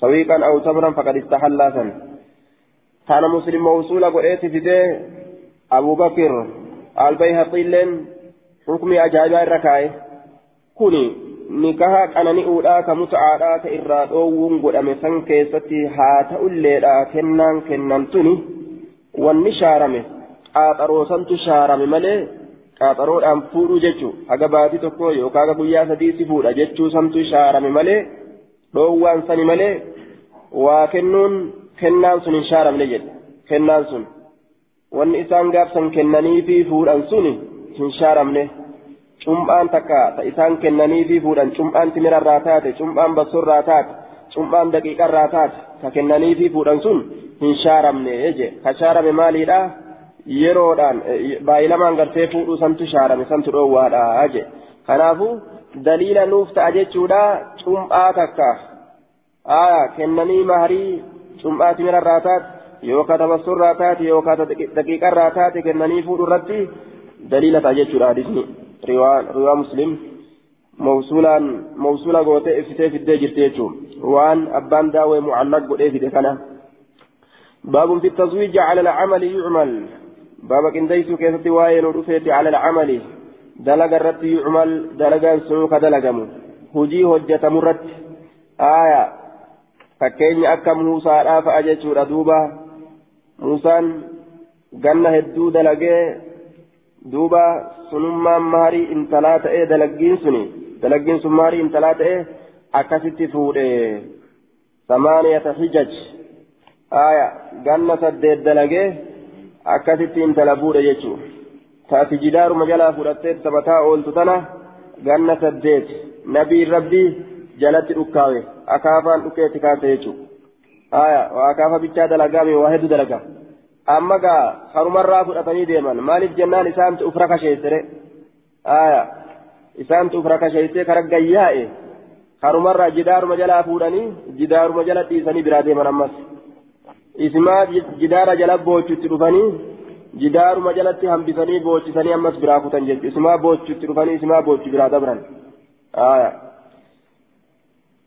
سويقا أو تمرا فقد استحل سن كان مسلم موصولة قديه فيته أبو بكر البيهقي لين حكم أجابة الركائه kuni nikaha qanani'uudha ka muta'aadha ka irraa dhoowwuun godhame san keessatti haa ta'ulleedha kennaan kennan tuni wanni shaarame qaaxaroosantu shaarame malee qaaxaroodhaan fuudhuu jechuu haga baatii tokko yookaan haga guyyaa sadii si fuudha jechuu santu shaarame malee dhoowwaan sani malee waa kennuun kennaan sun hin shaaramne jedhe. Kennaan sun. Wanni isaan gaafsan kennanii fi fuudhan suni hin shaaramne. cumphaan takka ta isaan kennanii fi fuudhan cumphaan timirarraa taate cumphaan bassoorraa taate cumphaan daqiiqarraa taate ka kennanii fi fuudhan sun hin shaaramne je ka shaarame maaliidha yeroodhaan baay'ilamaan gartee fuudhuu santu shaarame santu dhoowwaadha je kanaafu daliila nuuf ta'a jechuudha cumphaa takka aya kennanii maharii cumphaa timirarraa taate yookaan ta bassoorraa taate yookaan ta daqiiqarraa taate kennanii fuudhu irratti daliila ta'a jechuudha hadisni. riwaa muslim mawsuulaan mawsuula gootee ibsitee fiddee jirti jechuun waan abbaan daawee mucallaq godhee fide kana baabun fi taswiiji cala alcamali yucmal keessatti waa'ee nu dhufeeti cala alcamali dalaga irratti yucmal dalagaan sunuu ka dalagamu hujii hojjetamu irratti aaya fakkeenya akka muusaadhaa fa'a jechuudha duuba muusaan ganna hedduu dalagee duuba sunummaan maarii intalaa ta'ee dalaggiin suni dalaggiin sun maarii intalaa ta'ee akkasitti fuudhe samaaniyata hijaj aya ganna saddeet dalagee akkasitti intala fuudhe jechuu taati jidaaruma jalaa fudhattee taphataa ooltu tana ganna saddeet nabiin rabbii jalatti dhukkaawe akaafaan dhukkeetti kaase jechuu aya waa akaafa bichaa dalagaame waa hedduu dalagaa amma gaa harumarraa fudhatanii deeman maaliif jennaan isaantu uf rakasheessere aya isaantu uf rakasheessee kara gayyaa'e harumarraa jidaaruma jalaa fuudhanii jidaaruma jala dhiisanii biraa deeman ammas isimaa jidaara jala boochutti dhufanii jidaaruma jalatti hambisanii boochisanii ammas biraa kutan jechuudha. Isimaa boochutti dhufanii isimaa boochu biraa dabran.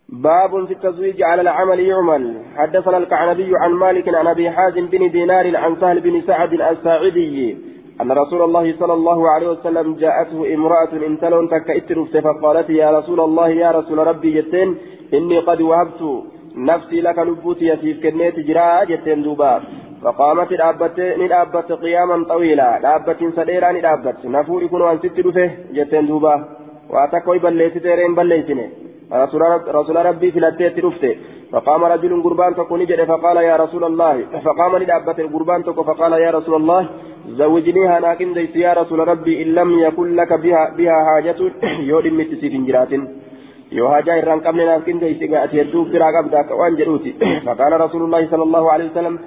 باب في التزويج على العمل يعمل حدثنا الكعنبي عن مالك عن ابي حازم بن دينار عن سهل بن سعد الساعدي ان رسول الله صلى الله عليه وسلم جاءته امراه انتلون تكئت فقالت يا رسول الله يا رسول ربي جتين اني قد وهبت نفسي لك لبوتي يسيف كنيت جرا جتين دوبا فقامت الابت ندابت قياما طويلا دابت سديرا ندابت نفور يكون عن ست جتين دوبا واتكوي بليت تيرين بليتني رسول ربي في الاتيت رفته فقام رجل قربان تكون جد فقال يا رسول الله فقام لدابة القربان تكون فقال يا رسول الله زوجنيها لكن ليس يا رسول ربي إن لم يكن لك بها, بها حاجة يودم متسي في جرات yoo hajaa irraan qabne naaf qindeessi ati hedduu biraa qabda akka waan jedhuuti faqaala rasuulullaahi sala allahu alehi wasalam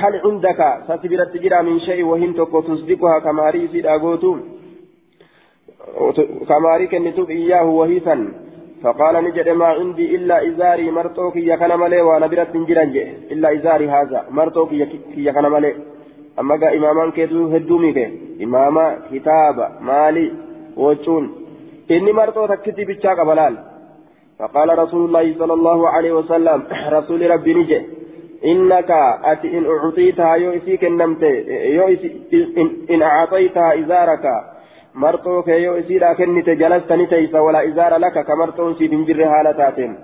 hal cindaka sasi biratti jira min sha'i wahin tokko tusdiquha kamaarii isiidha gootu kamaarii kennituuf iyyaahu wahiisan فقال نجد ما عندي إلا إزاري مرتوك يا كان مالي وأنا برت نجران إلا إزاري هذا مرتوك يا كان مالي أما قا إمامان كيدو هدومي كي إماما كتابة مالي وجون إني مرتو تكتي بيتشاك بلال فقال رسول الله صلى الله عليه وسلم رسول ربي نجي إنك أتي إن أعطيتها يو إسيك النمت يو إن, أعطيتها إزارك marxoo kee yoo isiidhaa kennite jalastani teeysa wala izaara laka ka marxoon siif hin jirre haala taateen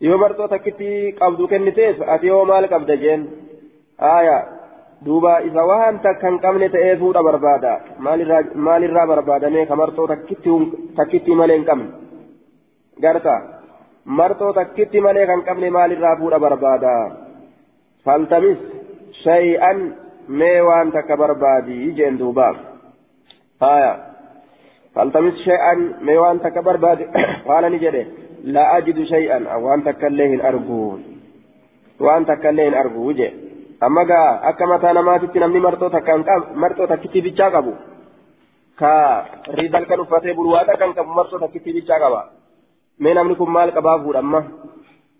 yoo marxoo takkitti qabdu kenniteef ati duuba isa waan takka hin qabne ta'ee fuudha barbaada maalirraa barbaadamee ka marxoo takkitti malee hin qabne garta marxoo takkitti malee kan qabne maalirraa fuudha barbaada faltamis shay'an mee waan takka barbaadi jeen duuba aya فالتمس شيئا ما وان تكبر بعد قال نجده لا أجد شيئا وان تكليه أرجو وان تكليه أرجو وجه amma gaa akka mataa namaatitti namni marxoo takkitti bichaa qabu ka riidal kan uffatee bulwaadha kan qabu marxoo takkitti bichaa qaba mee namni kun maal qabaa fuudhamma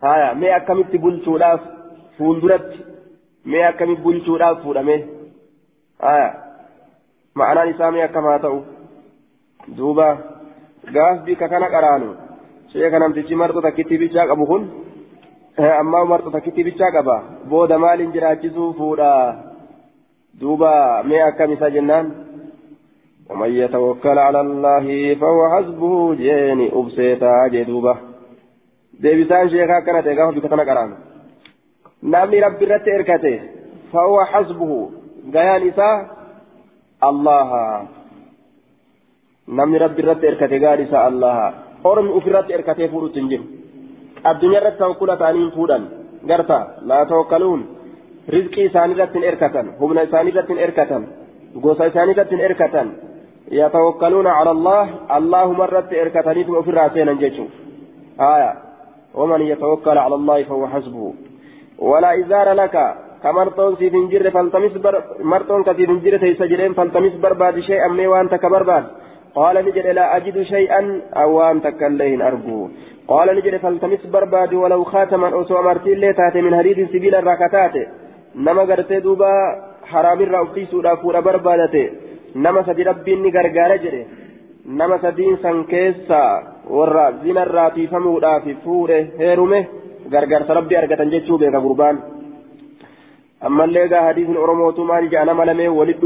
haya mee akkamitti bulchuudhaaf fuulduratti mee akkamitti bulchuudhaaf fuudhame haya ma'anaan isaa mee akkam haa ta'u duuba gaaf bika kana qaraanu sheeka namtichi marxoo takkitti bichaa qabu kun amma marxoo takkitti bichaa qaba. Booda maaliin jiraachisuu fuudha duuba mee akkam isa jennaan? ومن يتوكل على الله فهو حسبه جيني أبسيتا جدوبة ديبسان شيخا كانت إيقاف بكتنا قران نامني ربي رت إركته فهو حسبه غيان إساء الله نامني ربي رت إركته غيان إساء الله أرمي أفرت إركته فورو تنجم تانين فودا غرتا لا توكلون رزقي إساني رت إركة هم إساني رت إركة gosa isaaniitti erkatan yatawakkaluuna cala allah allahu marratti erkataniituma ofirraa seenan jechuu aya waman yatawakkala cala allahi fahuwa xasbuhu walaa izaara laka ka marxoon siif hin jirre faltamis marxoon ka siif hin jirre teeysa jedheen faltamis barbaadi shay'an mee waan barbaad qaala ni jedhe laa ajidu shay'an awwaan takka illee hin argu qaala ni jedhe faltamis barbaadi walaw khaataman osoo amartii illee taate min hadiidin sibiila irraa kataate nama gartee duuba haraamirraa uffiisuudhaaf fuudha barbaadate nama sadi rabbiin ni gargaara jedhe nama sadiin san keessa warra zinarraa tiifamuudhaaf fuudhe heerume gargaarsa rabbii argatan jechuu beeka gurbaan ammallee gaa hadiisni oromootu maal ja'a nama lamee walit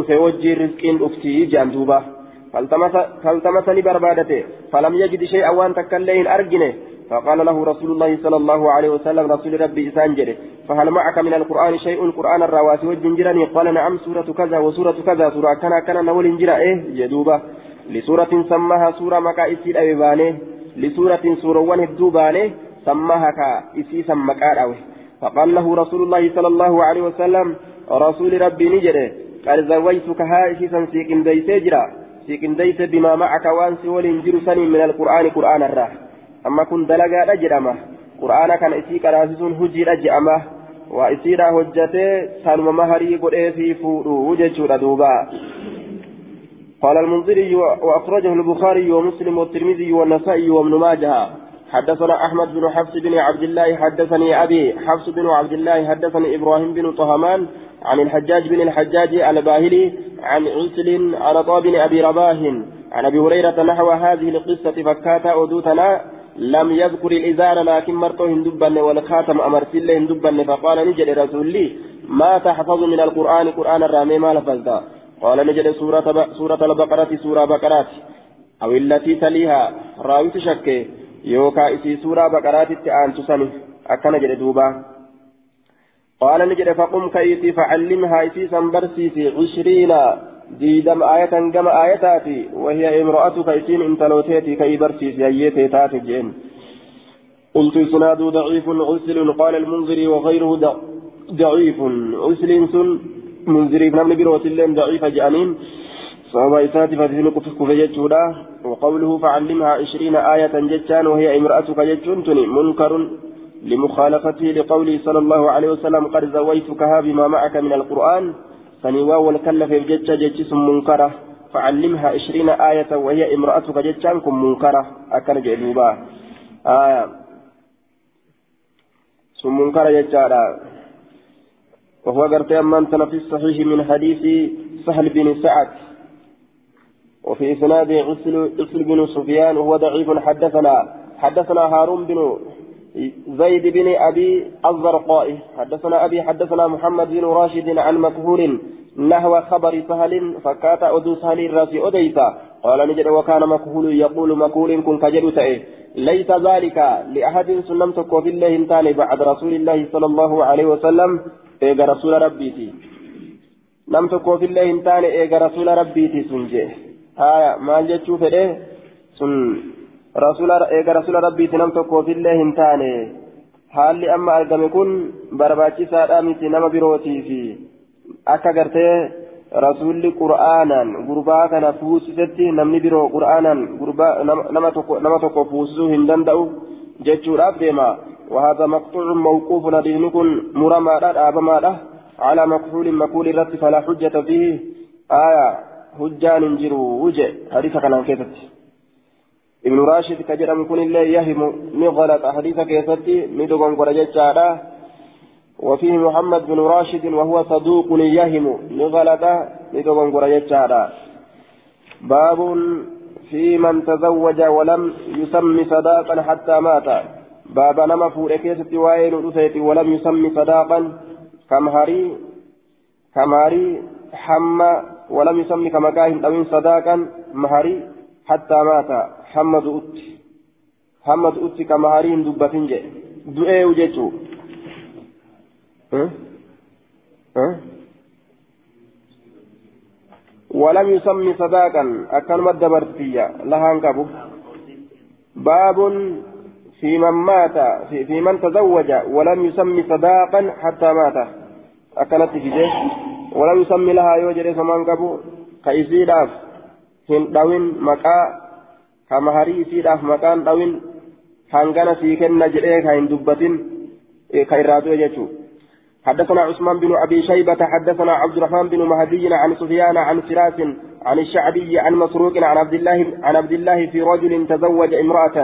falam yajid shay'an waan takka illee hin argine فقال له رسول الله صلى الله عليه وسلم رسول ربي إسان جري فهل معك من القرآن شيء؟ القرآن الرواسي والجنجراني. قال نعم سورة كذا وسورة كذا. سورة كان كان نول انجرا إيه جدوبة لسورة سماها سورة مكا إسيد أبيباني لسورة سورة ونهدوباني سماها كا إسي سمكار أوي فقال له رسول الله صلى الله عليه وسلم رسول ربي نجري قال زويتك ها إسيسا سيكن سيكن ديسي بما معك وانسي ولنجر سني من القرآن قرآن amma kun dalagaadha jedhama qur'aana kana isii qaraasisuun hojiidha jedhama waa isiidha hojjatee sanuma maharii godhee fi fuudhu jechuudha duuba قال المنذري وأخرجه البخاري ومسلم والترمذي والنسائي وابن ماجه حدثنا أحمد بن حفص بن عبد الله حدثني أبي حفص بن عبد الله حدثني إبراهيم بن طهمان عن الحجاج بن الحجاج الباهلي عن عسل عن طاب بن أبي رباه عن أبي هريرة نحو هذه القصة فكاتا أدوتنا لم يذكر الإزار لكن مرته هندبن والخاتم أمرت الله هندبن فقال نجد رسول لي ما تحفظ من القرآن قرآن الرامي ما لفظت قال نجد سورة, سورة البقرة سورة بقرات أو التي تليها. راوي تشكي. يوكا إسي سورة بقرات التآن تسني أكن نجد دوبا قال نجد فقم كيتي فعلمها إسي سنبرسي في عشرين ديدم آية كما آياتي وهي امرأتك إسين انتلوتيتي كي برسيس يأيتي تاتي جين قلت سناد ضعيف عسل قال المنذري وغيره ضعيف عسل سن منذري بن بروت ضعيف جانين صواب إساتي فتذل كفيت وقوله فعلمها عشرين آية جتان وهي امرأتك جتنتني منكر لمخالفته لقوله صلى الله عليه وسلم قد زويتكها بما معك من القرآن سنوا والكلف بجتة جتس منكرة. فعلمها عشرين آية وهي امرأتك جتانكم منكرة. أكن جلوبا آية. ثم منكرة جتارا وهو قرت أمان في الصحيح من حديث سهل بن سعد. وفي إسناد عسل بن سفيان وهو ضعيف حدثنا حدثنا هارون بن زيد بن أبي الزرقاء حدثنا أبي حدثنا محمد بن راشد عن مكهول نحو خبر سهل فكات أدو سهل الراسي أديتا قال نجد وكان مكهول يقول مكهول كن كجد ليس ذلك لأحد سنمتك في الله تاني بعد رسول الله صلى الله عليه وسلم إيجا رسول ربيتي. نمتك في الله تاني إيجا رسول ربيتي سنجي هايا ما جتشو فده سن رسول إيجا رسول ربيتي نمتك في الله تاني haalli amma argame kun barbaachisaadha miti nama birootii fi akka gartee rasuulli qur'aanaan gurbaa kana fuusisetti namni biroo qur'aanaan nama tokko fuusisuu hin danda'u jechuudhaaf deema وهذا مقطوع موقوف ندين كن مرمى دابما على مكحول مكحول الرد فلا حجة فيه آية حجان جرو وجه حديث كان كيست ابن راشد كجرم كن الله يهم نغلط حديث كيستي ندغن قرجة وفيه محمد بن راشد وهو صدوق يهم نغلط ندغن قرجة باب في من تزوج ولم يسمي صداقا حتى مات باب نما فور كيست وائل ولم يسمي صداقا كمهري كمهري حمى ولم يسمي كما كاهن أو صداقا مهري حتى مات. حمد أت حمد أت كمهري دبتين جي دؤي وجيتو أه؟ ولم يسمي صداقا. أكن مد برتية لها انكبو باب في من مات في, في من تزوج. ولم يسمي صداقا حتى مات. أكلت في جيه ولم يسمي لها يوجد سمان كبو كيسيداف هن داوين مكا كمهري سيداف مكان داوين هنغانا سيكن نجريه كاين دبتين كايراتو يجو حدثنا عثمان بن أبي شيبة حدثنا عبد الرحمن بن مهدي عن سفيان عن فراس عن الشعبي عن مسروق عن عبد الله عن عبد الله في رجل تزوج امرأة.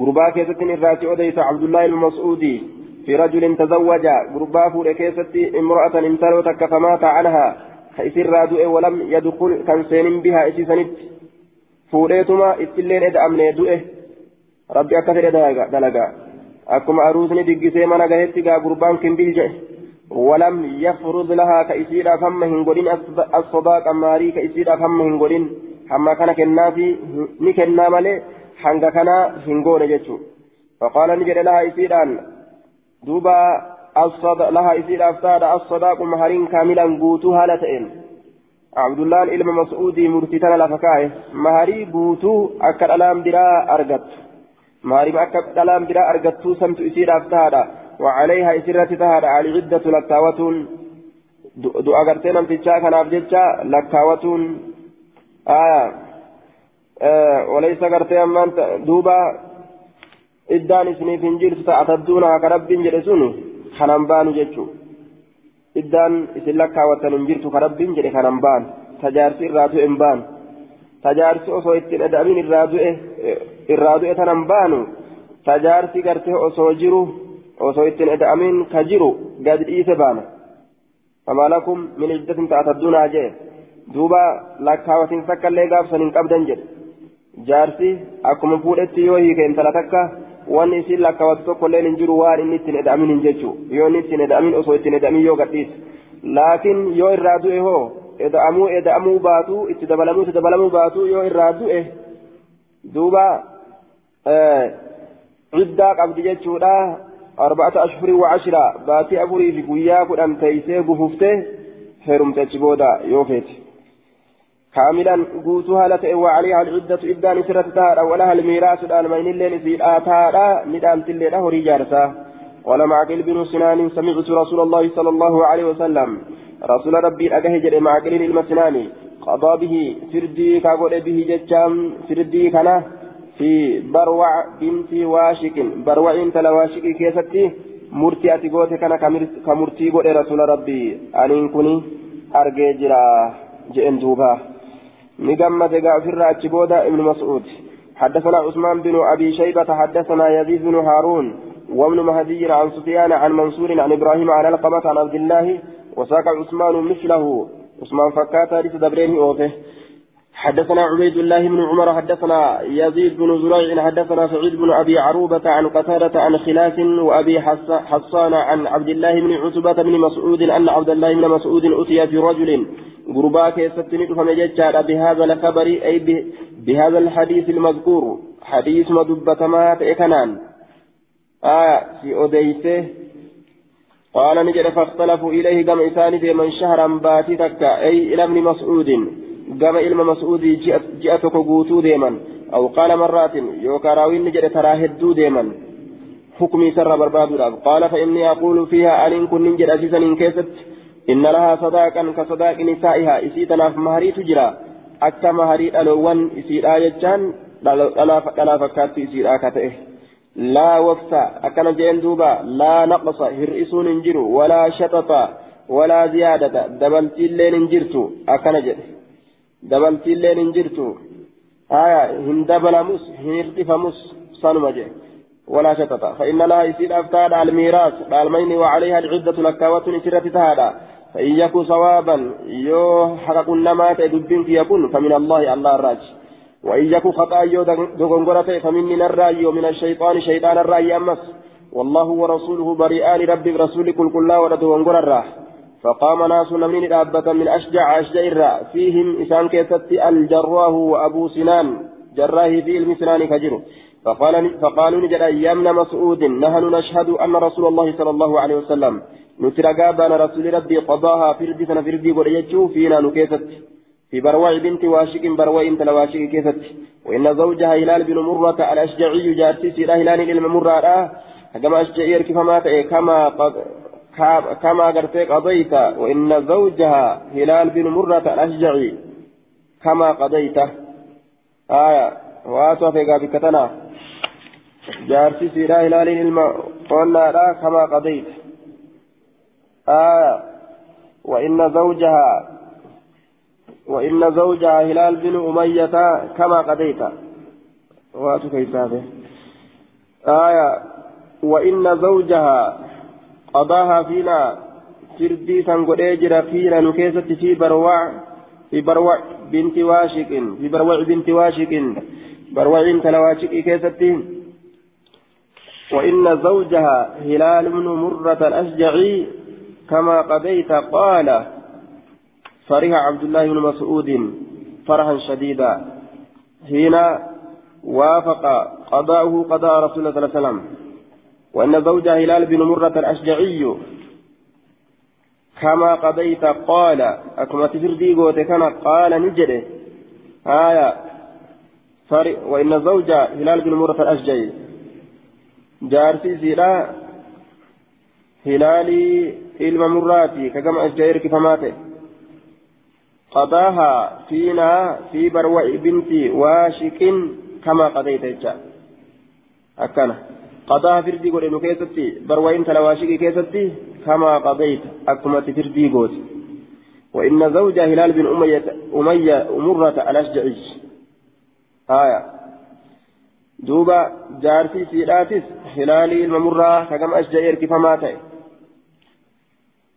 غربا كيستن الراتي اوديت عبد الله المسعودي. في رجل تزوج غربا فول كيستي امراه انتلو تك فمات عنها فإسر رادوء ولم يدخل كان سين بها إسيسنت فوليتما إتلين إد أمني دوئه ربي أكثر دلقا akkuma aruusni diggisee mana gahetti gaa gurbaan kimbil jedhe walam yafrud lahaa ka isiidhaaf hamma hin godhin asodaaqa maarii ka isiidhaaf hamma hin godhin hamma kana kennaafi ni kennaa malee hanga kanaa hin lahaa isiidhaaf taadha assodaaqu mahariin kaamilan guutuu haala ta'een abdullaan ilma mas'uudii murtii tana lafa kaa'e maharii guutuu akka dhalaan biraa argattu maariif akka dhalaan biraa argattuu samtu isiidhaaf tahaadha وعليها إسرة تهدى على عدة لكاوتون دعا قرتين امتشا كناف جتشا لكاوتون آية آه وليس قرتين دوبا iddaan isiniif hin jirtu ta'atadduuna haka rabbiin jedhe sun kanan baanu jechuun iddaan isin lakkaawattan hin jirtu ka rabbiin jedhe kanan baanu. Tajaarsi irraa du'e hin baanu. Tajaarsi osoo ittiin adabin irraa du'e e, tanan baanu. Tajaarsi gartee osoo jiru osoo ittiin ada'amiin ka jiru gad dhiise baana. Amaalakum min iddatin ta'atadduuna jee. Duuba lakkaawatiin takka illee gaabsan hin qabdan jedhe. Jaarsi akkuma fuudhetti yoo hiike intala takka. Wanni isin lakkaawatu tokkolleen hin jiru waan inni ittiin eda'amin hin jechu yoo inni ittiin eda'amin osoo ittiin eda'amin yoo gadhiise laakiin yoo irraa du'e hoo eda'amuu eda'amuu baatu itti dabalamuu itti dabalamuu baatu yoo irraa du'e duuba ciddaa qabdi jechuudha arba'ata ashhurii wa ashira baatii afurii fi guyyaa kudhan teeysee gufuftee heerumte achi booda yoo feete kaamilan guutuu haala ta'e waa alihaa alciddatu iddaan isirratti tahaadha walaha almiiraasudhaan maynilleen isiidhaa tahaadha midhaantilleedha horii jaarsaa قال معقل بن سنان سمعت رسول الله صلى الله عليه وسلم رسول ربي أجه جل معقل المسناني قضى به فردي كاغول به جتام فردي كنا في بروع بنت واشك بروع انت لواشك كيفتي مرتي أتيغوتي كان كمرتي قول رسول ربي أن كني أرجي جئن دوبا نجمد غافر أتيغودا ابن مسعود. حدثنا عثمان بن أبي شيبة حدثنا يزيد بن هارون وابن مهدي عن سفيان عن منصور عن إبراهيم عن القمة عن عبد الله وساق عثمان مثله. عثمان فكاتا ليس دبرين أوفه. حدثنا عبيد الله بن عمر حدثنا يزيد بن زريع حدثنا سعيد بن أبي عروبة عن قتادة عن خلاف وأبي حصان عن عبد الله بن عتبة بن مسعود أن عبد الله بن مسعود أتي في رجل غرباك يستند فمججار بهذا الخبر أي بهذا الحديث المذكور. حديث مدبة ما تأكنان. آية في أديته قال نجد فاختلفوا إليه قام إساني من شهرا باتي تكا أي إلى ابن مسعود. قام إلما مسعود جاءتك قوتو ديما أو قال مرات يوكا راوين نجد تراهدو ديما حكمي سر برباد قال فإني أقول فيها أن كن نجد أسيسا إن كيست إن لها صداقا كصداق نسائها إسيتنا في مهري تجرى أكا مهري ألوان إسيرا يجان دلا فكات إسيرا كتئه لا وفى أكن جين دوبا لا نقص هرئسون انجرو ولا شطط ولا زيادة دبلتي اللين انجرتو أكن جد دبلتي اللين انجرتو آية هن دبلمس هن ارتفمس صنم جد ولا شطط فإن لا يسير أفتاد على الميراث بالمين وعليها العدة لكاوة نسرة تهادا فإن يكن صوابا يو حقق النمات دبين يكون فمن الله الله الراج وإن يكن خطأ يو دغنغرة فمني الرأي ومن الشيطان شيطان الرأي أمس والله ورسوله بريئان ربي برسول كل كلا ودغنغر الراح فقام ناس من الأبة من أشجع أشجع فيهم إسان كيست الجراه وأبو سنان. جراه في المسنان كجر فقال فقالوا نجد أيام مسعود نحن نشهد أن رسول الله صلى الله عليه وسلم نترقى بان رسول ربي قضاها فردي سنة فردي وليجو فينا نكيست. في بروع بنت واشق بروع انت لواشق كيست. وإن زوجها هلال بن مرة الأشجعي جارتي سيرا هلال المرة كما أشجعي كما قد كما قرت قضيت وإن زوجها هلال بن مرة الأشجعي كما قضيت آية وآتوا في قابكتنا جارتي سيرا هلال المرة كما قضيت آية وإن زوجها وإن زوجها هلال بن أمية كما قضيت واتو كيسابه آية وإن زوجها قضاها فينا سردي سنقل أجر فينا نكيسة في بروع في بروع بنت واشك في بروع بنت واشك بروع بنت لواشك كيستين وإن زوجها هلال بن مرة الأشجعي كما قضيت قال فرح عبد الله بن مسعود فرحا شديدا. حين وافق قضاؤه قضاء رسول الله صلى الله عليه وسلم. وأن زوج هلال بن مرة الأشجعي كما قضيت قال أكما تفردي قوتي كان قال نجده آية وإن زوج هلال بن مرة الأشجعي جارتي زيلا هلالي ilma murraati ka gama ajjaa erkifamaa ta'e qadaaha fiinaa fi barwa'i binti waashiqin kamaa godhe nu keessatti barwa'in tala waashiqii keessatti kamaa qadayta akkumatti firdii gooti وإن زوج هلال بن أمية أمية مرة الأشجعي آية دوبا جارتي سيراتس هلالي الممرة كما أشجعي تأي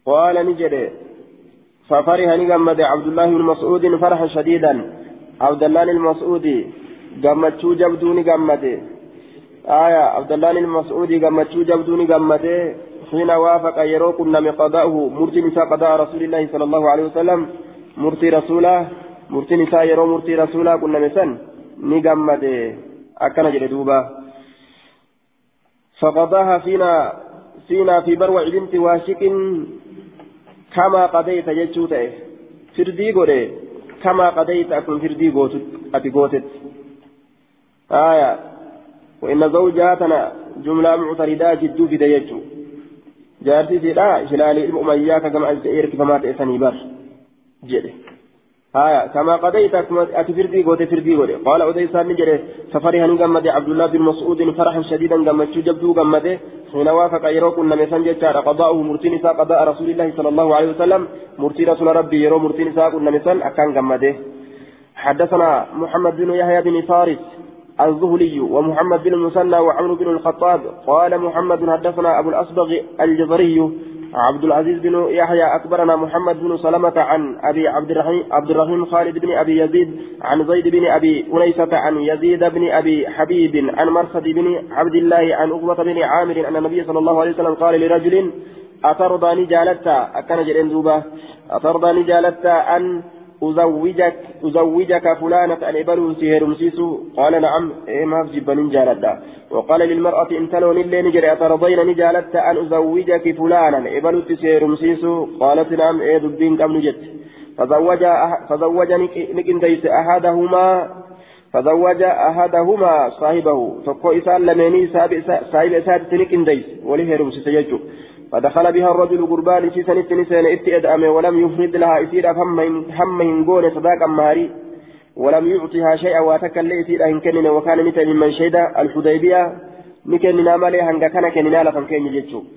قال نجري ففرح نجمد عبد الله بن مسعود فرحا شديدا عبد الله المسعود gammachuu jabduu ni gammade abdallaan ilma mas'uudii gammachuu jabduu ni gammade حين وافق يروق النم قضاؤه مرتي نساء قضاء رسول الله صلى الله عليه وسلم. مرتي رسوله مرتي نساء يرو مرتي رسوله كنا مسن. نجمد أكن جلدوبا فقضاها فينا فينا في بروع بنت واشك كما قضيت جتشوته فردي غوري كما قضيت أكون فردي غوتت أتي غوتت آية وإن زوجاتنا جملة معتردة جدو في ديجو. جارتي سيدا شلالي المؤمية كما أجئر كما تأسني بر. جده آية كما قضيت أتفردي قوتي فردي قوتي قال أديسان نجري سفرها نقمد عبد الله بن مسعود فرحا شديدا قمت جبدو قمده حين وافق يروك النمسان جتار قضاؤه مرتين قضاء رسول الله صلى الله عليه وسلم. مرتين رسول ربي يرو مرتين سا النمسان أكان قمده حدثنا محمد بن يحيى بن فارس. الزهلي ومحمد بن المثنى وعمرو بن الخطاب قال محمد حدثنا أبو الأصبغ الجزري عبد العزيز بن يحيى أكبرنا محمد بن سلمة عن أبي عبد الرحيم عبد الرحيم خالد بن أبي يزيد عن زيد بن أبي أنيسة عن يزيد بن أبي حبيب عن مرصد بن عبد الله عن عقبة بن عامر أن النبي صلى الله عليه وسلم قال لرجل أترضى نجالتا أكن جلين دوبا أترضى نجالتا أن أزوجك أزوجك فلانة أن إبلو سهر مسيسو؟ قال نعم. إيه ما في جبن جالتا وقال للمرأة إن تلون اللي نجري أترضين؟ نجالت أن أزوجك فلانا إبلو سهر مسيسو؟ قالت نعم. إيه دبين كم نجت. فزوج فزوج نكنديس أحدهما فزوج أحدهما صاحبه. فقو إسان لمني صاحب إسان نكنديس وليه رمسيس فدخل بها الرجل قربان في سنة نسان اتئدأم ولم يفرد لها إسيرا هم هنقون صداقا ماري ولم يعطها شيئا واتكل لإسيرا هنكنن وكان مثل من شهد الحديبية ni kenninaa malee hanga kana kenninaa lafan keenya jechuudha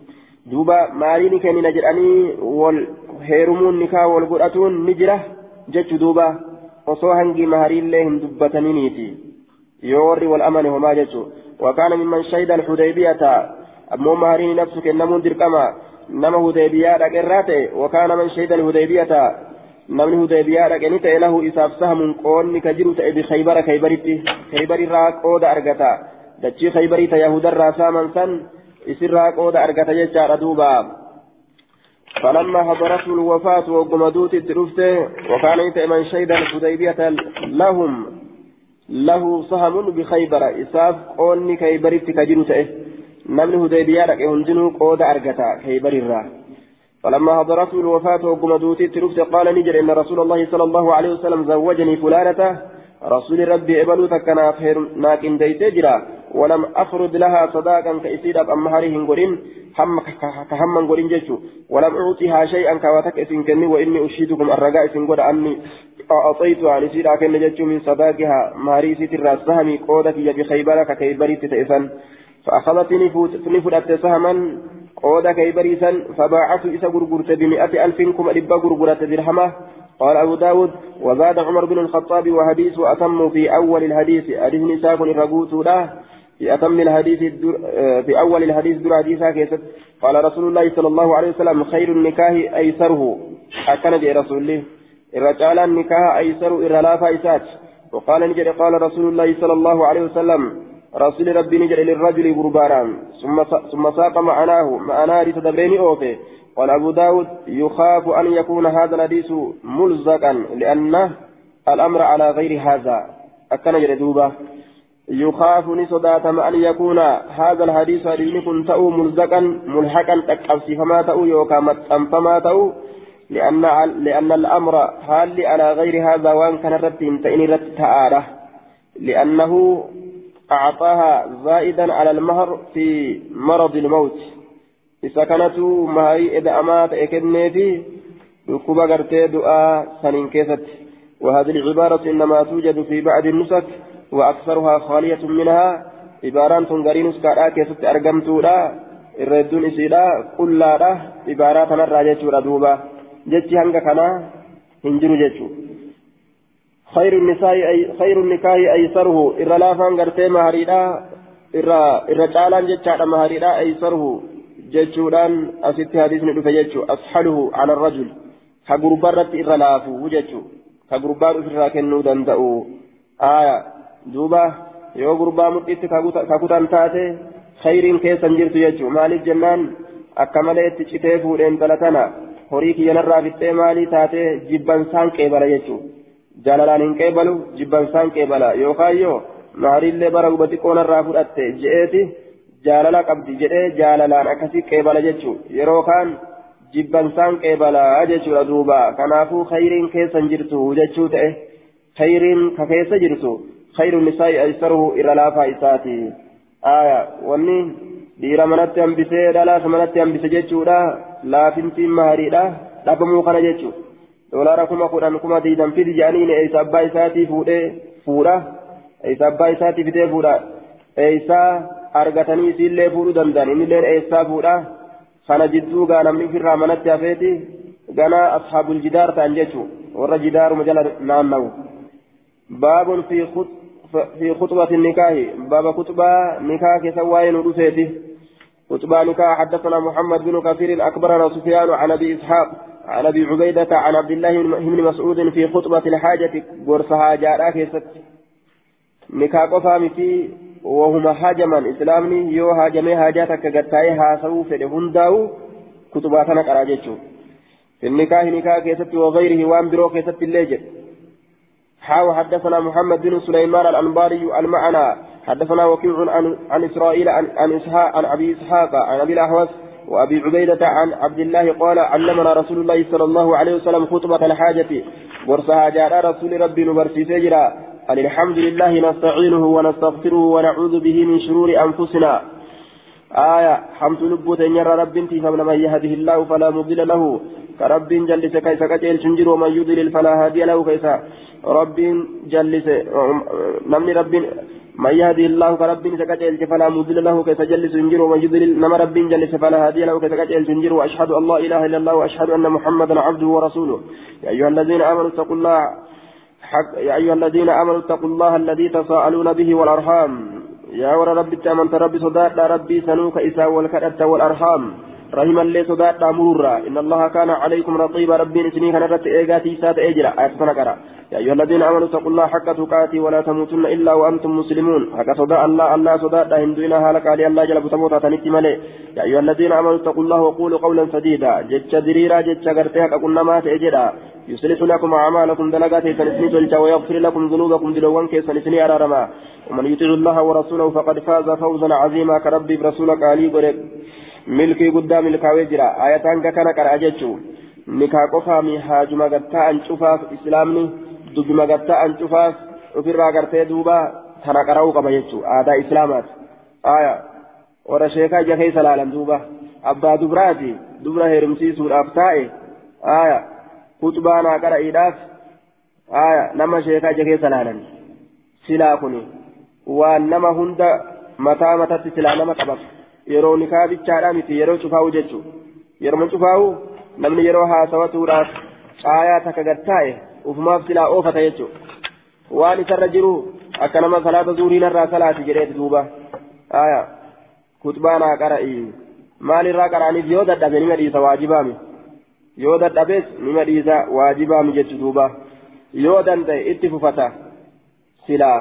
duuba maalii ni kennina jedhanii wal heerumuun nikaa wal godhatuun ni jira jechu duuba osoo hangi mahariillee hin dubbataniniiti yoo warri wal ammoo mahariin nafsu kennamuun dirqama nama hudaybiyaa dhaqerraa ta'e wakaana man shahida alhudaybiyata namni hudaybiyaa dhaqe ni ta'e lahu isaaf sahamuun qoonni ka jiru ta'e bikaybara kaybaritti kaybarirraa qooda argata dachii kaybarii ta yahudarraa saaman san isirraa qooda argata jechaadha duuba فلما حضرته الوفاة وقمدوت الدرفته وكان من شهد الحديبية لهم له سهم بخيبر إساف قوني كيبرت كجنو نمن هديبية لك هندنو قود أرقتا كيبر الراه فلما حضرته الوفاة وقمدوت الدرفته قال نجر إن رسول الله صلى الله عليه وسلم زوجني فلانة رسول ربي إبلو تكنا فهر ناكن ديتجرا ولم أفرض لها صداقا كإسيد أب أمهارهم قرين هم كهم قرين جيشو ولم أعطيها شيئا كواتك إسن كني وإني أشهدكم الرجاء إسن قد أني أعطيت عن إسيد أكن جيشو من صداقها ماري ستر السهم قودك يا بخيبرة كيبري تتئسن فأخذتني فنفرت سهما قود كيبريسا فباعت إسا قرقرت بمئة ألف كم ألبا قرقرت درهمة. قال أبو داود وزاد عمر بن الخطاب وحديث أتم في أول الحديث حديث نساء الرقوت له. في أتم الحديث الدر في أول الحديث در حديثا كيست. قال رسول الله صلى الله عليه وسلم خير النكاه أيسره. أكن جاء رسول الله الرجال النكاه أيسر إرلا فايسات وقال نجد قال رسول الله صلى الله عليه وسلم رسول ربي نجد للرجل غربانا. ثم ثم ساق معناه معناه لتدبرين أوفي قال أبو داود يخاف أن يكون هذا الحديث ملزقا لأن الأمر على غير هذا. أكن جردوبة يخاف نصدات أن يكون هذا الحديث حديث تأو ملزقا ملحقا تكأبسي فما تأو يوكا متأم. فما تأو لأن لأن الأمر هال على غير هذا. وإن كان رتين تئن رت لأنه أعطاها زائدا على المهر في مرض الموت. isa kanatu maharii eda'amaa ta'e kenneefi dhukkuba gartee du'aa saniin keessatti وهذه العبارة إنما توجد في بعض النسك وأكثرها خالية منها. عبارات تنقرين سكارا كيست أرقمتولا الردون إسيلا كلا عبارات نرى جيشورا دوبا. جيشي هنگا كنا هنجرو جيشو خير النساء أي خير النكاح أيسره إرى لافان قرتي مهريدا إرى إرى جالان جيشا مهريدا أيسره jechuudhaan asitti hadiisni dhufe jechuu ashaluhu ala rajul ka gurbaarratti irra laafu jechuu ka gurbaa ofirraa kennuu danda'u aya duuba yoo gurbaa mudhitti ka kutan taate khayriin keessan jirtu jechuu maaliif jennaan akka malee itti citee fuudheen talatana horii kiyyanarraa fixxee maalii taate jibbansaan qeebala jechuu Jaalalaan hin qeebalu jibbansaan qeebala yookaan yoo maaliillee bara guba xiqqoonarraa fudhatte je'eeti jaalala qabdi jedhee jaalalaan akkasii qeebala jechuun yeroo kaan jibbansaan qeebalaa jechuudha duuba kanaafuu khayriin keessan jirtu jechuu ta'e khayriin ka keessa jirtu khayruun nisaa'i aysaruhu irra laafaa isaati aya wanni dhiira manatti hambisee dhalaas manatti hambise jechuudha laafintiin mahariidha dhabamuu kana jechuudha doolaara kuma kudhan kuma diidan fidi jedhanii eeysa abbaa isaatii fuudhee fuudha eeysa abbaa isaatii fidee fuudha eeysaa argatanii isiillee fuudhuu danda'an innilleen eessaa fuudha kana jidduu gaa namni ofirraa manatti hafeeti gana ashaabul jidaar ta'an jechuun warra jidaaruma jala naanna'u baabun fi khutbati nikaahi baaba khutbaa nikaa keessa waa'ee nu dhufeeti خطبة نكاح حدثنا محمد بن كثير أكبرنا سفيان عن أبي إسحاق عن أبي عبيدة عن عبد الله بن مسعود في خطبة الحاجة قرصها جاء كيست. نكاح قفامتي وهما هاجما إسلامني يو هاجمي هاجاتك قتاي هاسو فده هنداو كتباتنا قراجتشو في النكاح نكاح كيست وغيره وان برو كيست الليجل حاو حدثنا محمد بن سليمان الأنباري المعنى. حدثنا وكيع عن, عن إسرائيل عن, عن إسحاق عن أبي إسحاق عن أبي الأحوص وأبي عبيدة عن عبد الله قال علمنا رسول الله صلى الله عليه وسلم خطبة الحاجة. ورسها جاء رسول ربي نبرسي سجرا. أن الحمد لله نستعينه ونستغفره ونعوذ به من شرور أنفسنا. آية حمد لبوت يرى رب فمن من يهده الله فلا مضل له. كرب جلس كيف كجيل شنجر ومن يضلل فلا هادي له. كيف؟ رب جلس نمني رب من يهدي الله كرب سكجل فلا مضل له كسجل سنجر ومن يضلل نما رب جل فلا هادي له كسكجل سنجر وأشهد أن لا إله إلا الله وأشهد أن محمدا عبده ورسوله. يا أيها الذين آمنوا اتقوا الله حق يا أيها الذين آمنوا اتقوا الله الذي تساءلون به والأرحام. يا ور ربي تامنت ربي صداق ربي سنوك إساء والكرة والأرحام. رحم الله صداق مرورا إن الله كان عليكم رقيبا. ربي نسني كان رت إيغاتي سات إجرا آية سنكرا يا أيها الذين آمنوا اتقوا الله حق تقاته ولا تموتن إلا وأنتم مسلمون. حق صداق الله الله صداق هندونا هلك علي الله جل بتموتا تنتي ملي. يا أيها الذين آمنوا اتقوا الله وقولوا قولا سديدا. جتش دريرا جتش غرتها كقلنا ما تأجرا. يصلح لكم أعمالكم دلقات سنسني تلجا ويغفر لكم ذنوبكم دلوان كي سنسني أرارما. ومن يطع الله ورسوله فقد فاز فوزا عظيما. كربي برسولك علي قريب. ملكي قدام ملكاوي جرا آياتان كان كرا جتشو nikaa qofaami haajuma gattaa an cufaaf islaamni dubbima gattaa an cufaaf ofirraa gartee duuba tana qara'uu qaba jechuu aadaa islaamaati aya warra sheekaa ija keessa laalan duuba abbaa dubraati dubra heerumsiisuudhaaf taa'e aya kutubaa naa qara'iidhaaf aya nama sheekaa ija keessa laalan silaa kuni waan nama hunda mataa matatti silaa nama qabatu yeroo nikaa bichaadhaa miti yeroo cufaa'u jechuu yeroo cufaa'u namni yeroo haasawatuudhaaf caayaa takka gattaa'e ufumaaf silaa oofata jechuudha waan isarra jiru akka nama salaata zuuriinarraa salaati jedheeti duuba aya kutbaa naa qara'i maalirraa qara'aniif yoo dadhabe nima dhiisa waajibaami yoo dadhabees nima dhiisa waajibaami jechu duuba yoo danda'e itti fufata silaa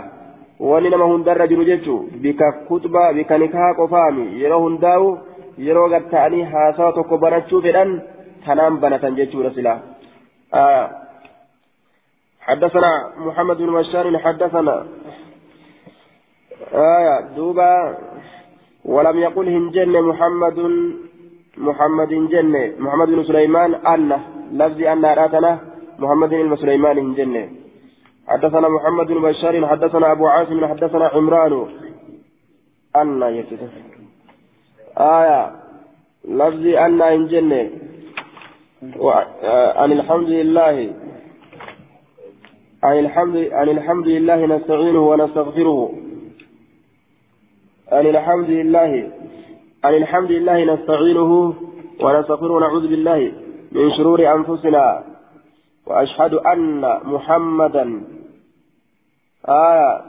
wanni nama hundarra jiru jechu bika kutbaa bika nikaa qofaami yeroo hundaa'u yeroo gatta'anii haasawa tokko barachuu fedhan بنة جيتشورا سلا آه حدثنا محمد بن بشار حدثنا آية دوبا ولم يقل هنجن محمد محمد جن محمد بن سليمان أن لفظ أن أراتنا محمد بن سليمان هنجن حدثنا محمد بن بشار حدثنا أبو عاصم حدثنا عمران. أن آية. لفظ أن هنجن عن الحمد لله. عن الحمد عن الحمد لله نستعينه ونستغفره. عن الحمد لله عن الحمد لله نستعينه ونستغفره ونعوذ بالله من شرور أنفسنا. وأشهد أن محمدا آية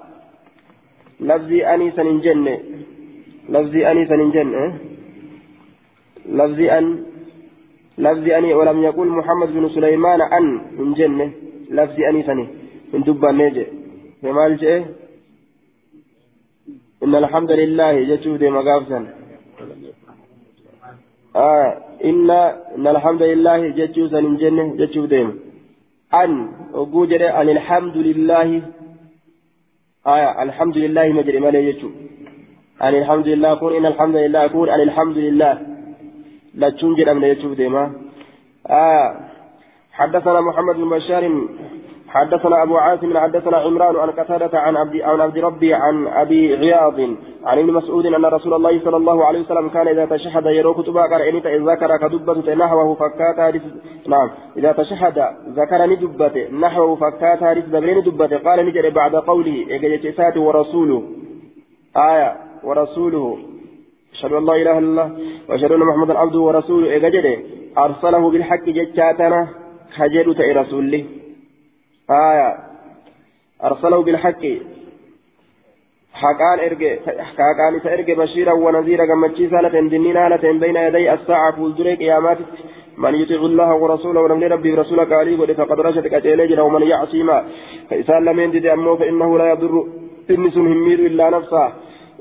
لفظي أنيسا جنة لفظي أنيسا جنة لفظي أن لفظ أني ولم يقل محمد بن سليمان أن من جنة لفظ أني ثاني من دبا نيجي. فما الجئ إن الحمد لله جتشوف دي مقافسا آه إن إن الحمد لله جتشوف من جنة جتشوف دي أن وجود أن الحمد لله. آه الحمد لله مجري ما جتشوف أن الحمد لله كون إن الحمد لله كون أن الحمد لله. لتشون جرمنا يشوف ديما. آه حدثنا محمد بن بشار حدثنا أبو عاصم حدثنا عمران عن قتادة عن عبد عن عبد ربي عن أبي عياض عن ابن مسعود أن رسول الله صلى الله عليه وسلم كان إذا تشهد يرو كتبا قرأني ذكر كدبة نحوه فكات نعم. إذا تشهد ذكرني دبة نحوه فكات حديث دبرين دبة. قال نجري بعد قوله إجا ورسوله. آية. ورسوله. أشهد أن لا إله إلا الله. وأشهد أن محمدا عبده ورسوله. إيجاجده أرسله بالحق جتاتنا. خجل تأي رسوله. آية. أرسله بالحق. حقان إرجع حقان إرجع بشيرا ونذيرا كما تشيسا لتن دنينا لتن بين يدي الساعة فولدريك قيامات. من يطيع الله ورسوله ولم ربي رسولك عليه فقد رشد كتيلجنا ومن يعصي ما فإسان لم يندد أمه فإنه لا يضر. إنس همير إلا نفسه.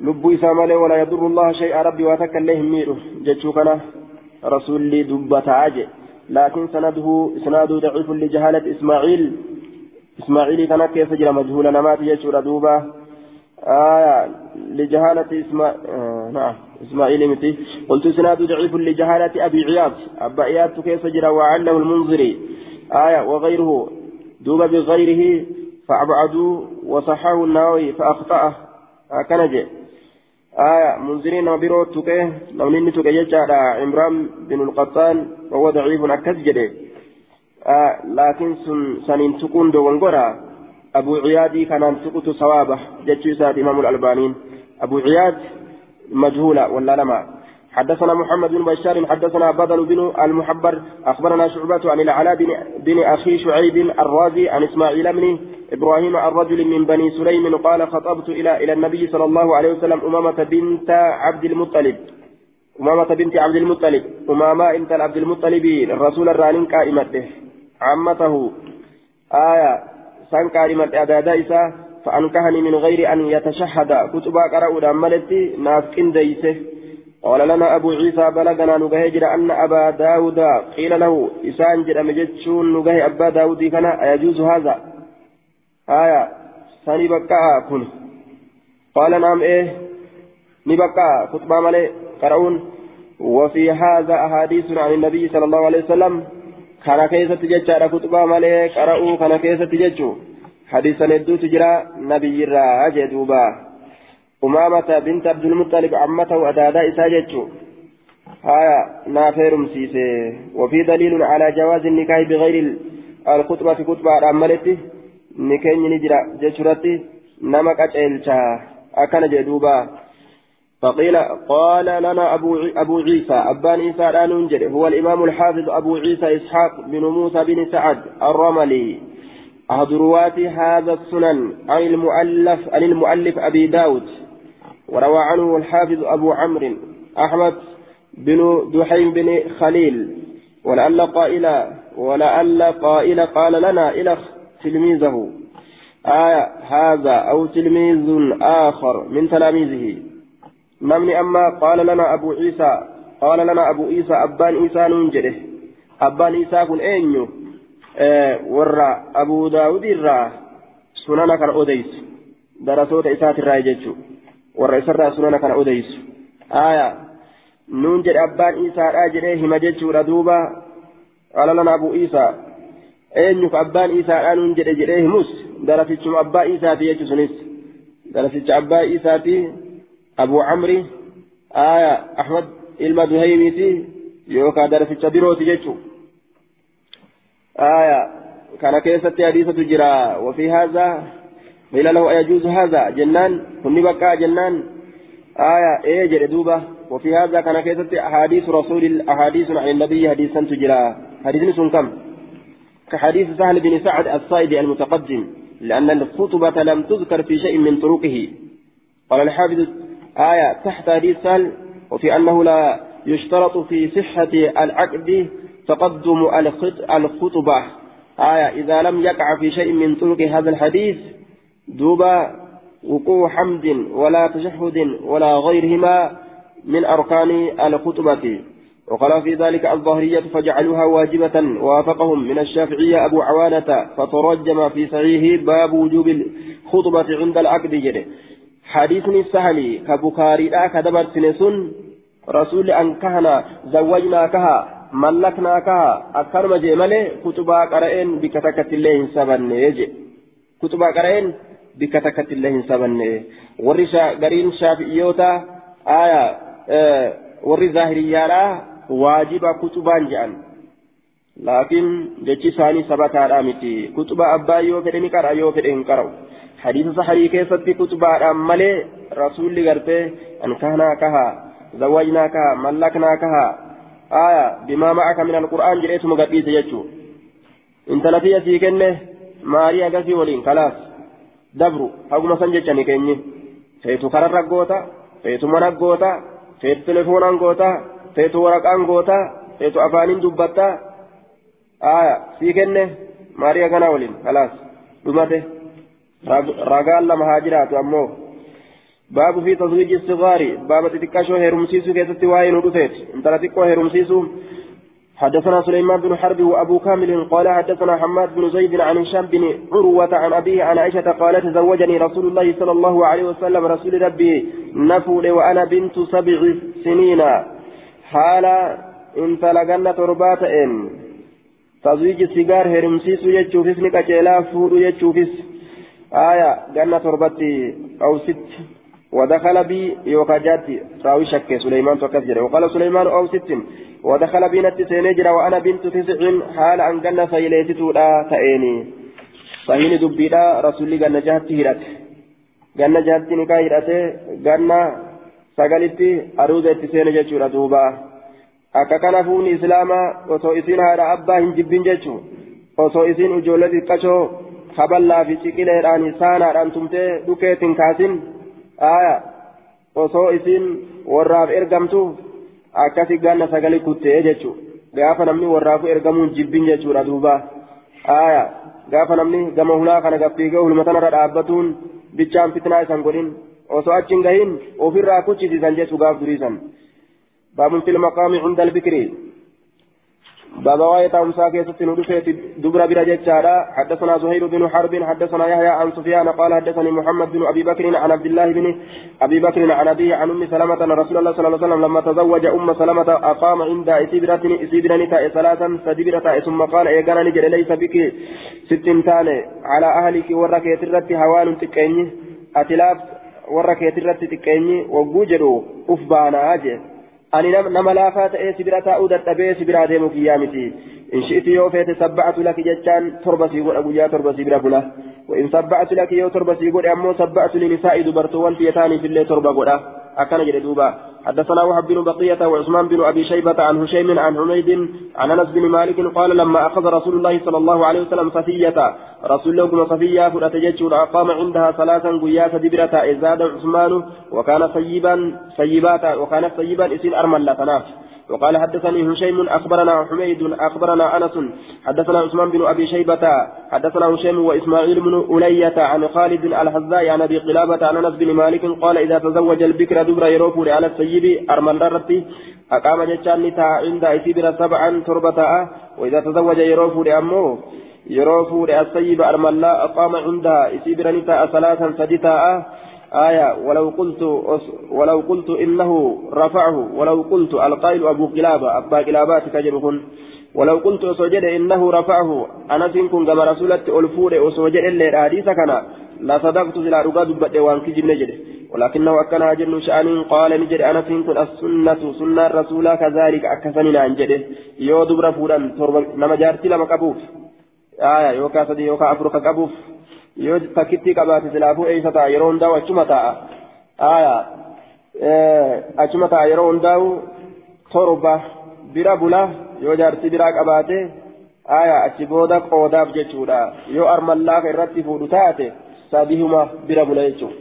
lubbuu isaa malee walaa yadurru allaha shay'a rabbi waa takka illee hin miidhu jechuu kana rasuulli dubbataa je laakiin sanaduhu isnaaduu ismaaciilii kana keessa jira majhuula namaati jechuudha duuba. آية لجهالة إسما... آه نعم إسماعيل متي قلت إسناد ضعيف لجهالة أبي عياض أبا عياض كيف جرى وعله المنذري آية وغيره دوب بغيره فأبعدوا وصححه النووي فأخطأه جاء آية منذرين وبرو تكي لو نني تكي يجعل عمران بن القطان وهو ضعيف أكد سنين تكون دون قرى أبو عياد كان سقط صوابه جتشو ساد إمام الألبانين أبو عياد مجهولة ولا لما. حدثنا محمد بن بشار حدثنا بدل بن المحبر أخبرنا شعبة عن العلاء بن, أخي شعيب الرازي عن إسماعيل بن إبراهيم الرجل من بني سليم قال خطبت إلى إلى النبي صلى الله عليه وسلم أمامة بنت عبد المطلب. أمامة بنت عبد المطلب. أمامة انت عبد المطلب الرسول الرانين قائمته. عمته. آية سان قائمة أدادا فأنكهني من غير أن يتشهد. كتب قرأوا ملتي ناس ديسه. قال لنا أبو عيسى بلغنا نجه أن أبا داود. قيل له إسان جرى مجتشون نجه أبا داود كان أيجوز هذا؟ آية سني بكا كن. قال نعم إيه نبكا كتب ملئ قرؤون. وفي هذا أحاديث عن النبي صلى الله عليه وسلم كان كيسة ججارة كتبا مالي قرأوا كان كيسة ججو حديثا ندو تجرى نبي الرا جدوبا أمامة بنت عبد المطلب عمته أدادا إساجتشو هايا نافير مسيسي وفي دليل على جواز النكاح بغير الخطبة خطبة عملتي نكين نجرى جشرتي نمك أجعلشا أكن جدوبا فقيل قال لنا أبو أبو عيسى أبان عيسى لا هو الإمام الحافظ أبو عيسى إسحاق بن موسى بن سعد الرملي. أحد رواة هذا السنن عن المؤلف عن المؤلف أبي داود. وروى عنه الحافظ أبو عمرو أحمد بن دحيم بن خليل. ولعل قائل ولعل قائل قال لنا إلى تلميذه. آية هذا أو تلميذ آخر من تلاميذه. نمني أما قال لنا أبو عيسى قال لنا أبو عيسى أبان عيسى ننجره أبان عيسى كن أينيو آه ورا أبو داود الرا سنانا كان أوديس درسوت إسات الراججو ورا إسرا سنانا كان أوديس آية ننجر أبان عيسى راجره مججو ردوبا قال لنا أبو عيسى eenyuuf abbaan isaadhaan nun jedhe jedhee himus? Darasichuma abbaa isaati jechuunis darasicha abbaa isaati أبو عمرو آية أحمد إلما دهيميتي يوكا درس بيروتي جيتشو. آية كان كيست حديثة جرا وفي هذا قيل له أيجوز هذا جنان كن بكى جنان. آية إيه جردوبة وفي هذا كان كيست أحاديث رسول أحاديث عن النبي حديثا تجرا. حديث كم؟ كحديث سهل بن سعد الصائد المتقدم لأن الخطبة لم تذكر في شيء من طرقه. قال الحافظ آية تحت سهل وفي أنه لا يشترط في صحة العقد تقدم الخطبة. آية إذا لم يقع في شيء من طرق هذا الحديث دوبا وقوع حمد ولا تشهد ولا غيرهما من أركان الخطبة. وقال في ذلك الظاهرية فجعلوها واجبة وافقهم من الشافعية أبو عوانة فترجم في صحيحه باب وجوب الخطبة عند العقد. جده حديثني سهلي كبكاري لا كدبر سنسون رسول أن كهنا زوجنا كها ملكنا كها أكرم جمالي كتبا قرأين بكتكت الله سبن يجي كتبا قرأين بكتكت الله سبن وري قرين شافئيوتا آية آه وري ظاهريالا واجب كتبان جان لكن جتشي ثاني سبتا رامتي كتبا أبا يو فدني كرا يو فدن كرو حديث صحيح كيف كتبا مالي رسول غرتي أنكهنا كها زوجنا كها ملكنا كها آية بما معك من القرآن جريت مقبيس يجو انت لفي سيكنه ماريا قسي ولين خلاص دبرو هاكما سنجتشني كيني فيتو كرر قوتا فيتو منك قوتا فيتو تليفونان قوتا فيتو ورقان قوتا فيتو أفانين دبتا آية سيكنه ماريا كنا ولين خلاص دمته ragaan lama haa jiraatu ammoo baabu fi tazwiiji istigaari baaba xixiqqashoo heerumsiisuu keessatti waa'ee nu dhufeet intala xiqqoo حدثنا سليمان بن حرب وابو كامل قال حدثنا حماد بن زيد عن هشام بن عروة عن أبيه عن عائشة قالت تزوجني رسول الله صلى الله عليه وسلم رسول ربي نفول وأنا بنت سبع سنين حال انت لقنا تربات إن تزويج السيجار هرمسيس يجوفس نكاجيلا فور يجوفس آية جنة تربتي أو ست ودخل بي يوكاجاتي راوي شك سليمان تكسر وقال سليمان أو ست ودخل بي نتي سينجر وأنا بنت تسع حال أن جنة فيليتتو لا تأيني sahiini dubbiidha rasuulli ganna jahatti hidhate ganna jahatti nikaa hidhate ganna sagalitti aruuza itti seene jechuudha duuba akka kana fuuni islaamaa osoo isiin haadha abbaa hin jibbin jechuu osoo haballaa fi ciqileedhaan saanaadhaan tumtee dhukeetiin kaasin aya osoo isiin warraaf ergamtu akkasi ganna sagali kuttee jechuu gaafa namni warraafu ergamuun jibbin jechuudha duuba aya gaafa namni gama hulaa kana gaffiigee hulma tanarra dhaabbatuun bichaan fitnaa isan godhin osoo achi hin gahin ofirraa kuchisiisan jechuu gaaf duriisan baabun fil maqaami cunda albikri بابا وايت أمسا كيست ندفت دبر بلا جتشارا حدثنا زهير بن حرب حدثنا يحيى عن سفيان قال حدثني محمد بن أبي بكر عن عبد الله بن أبي بكر عن أبيه عن أم سلمة أن رسول الله صلى الله عليه وسلم لما تزوج أم سلمة أقام عند إسبرة إسبرة نتاء ثلاثا سدبرة ثم قال إيقانا نجد ليس بك ست تاني على أهلك وركيت الرت هوان تكيني أتلاف وركيت الرت تكيني وجوجروا أفبانا أجل ani nama laafaa ta'ee sibira taa'uu dadhabee sibira deemu kiyyaa miti in shi'ti yoo feete sabba'atu laki jechaan torba sii godha guyyaa torba sibira bula وإن سبعت لك يو تربة سيقول أمو سبعت لنساء دبرتوان تيتاني في الليل تربة قولا أكن جل دوبا. حدثنا وهب بن بقية وعثمان بن أبي شيبة عن هشيم عن حميد عن أنس بن مالك قال لما أخذ رسول الله صلى الله عليه وسلم صفية رسول الله صفية فرأتجت أقام عندها ثلاثا قياس دبرة إزاد عثمان وكان سيبا سيباتا وكان سيبا إسين أرمل لا تناف وقال حدثني هشيم أخبرنا حميد أخبرنا أنس حدثنا عثمان بن أبي شيبة حدثنا هشيم وإسماعيل بن ألية عن خالد الحذاء عن أبي قلابة عن أنس بن مالك قال إذا تزوج البكر دبر يروف على السيب أرمل رتي أقام جتشان عند إسبر سبعا تربة وإذا تزوج يروف لأمه يروف السيب أرمل أقام عندها إسبر نتاء ثلاثا سدتا آية ولو قلت ولو قلت إنه رفعه ولو قلت القائل أبو قلابة أبا قلابات كجرهن ولو قلت أسوجد إنه رفعه أنا سنكون كما رسولت ألفور أسوجد إلا الحديث كان لا صدقت إلى رقاد بدء وان كجب نجد ولكنه أكن أجل شأن قال نجد أنا سنكون السنة سنة الرسول كذلك أكثننا عن جده يو دبر فورا نما جارتي لما كبوف آية يوكا سدي يوكا أفرق كبوف yoo takkitti qabaate silaafuu eessa ta'a yeroo hundaa'u achuma ta'a aayaa achuma ta'a yeroo hundaa'u torba bira bula yoo jaartii biraa qabaate aayaa achi booda qoodaaf jechuudha yoo armallaafa irratti fuudhu taate sadihuma bira bula jechuudha.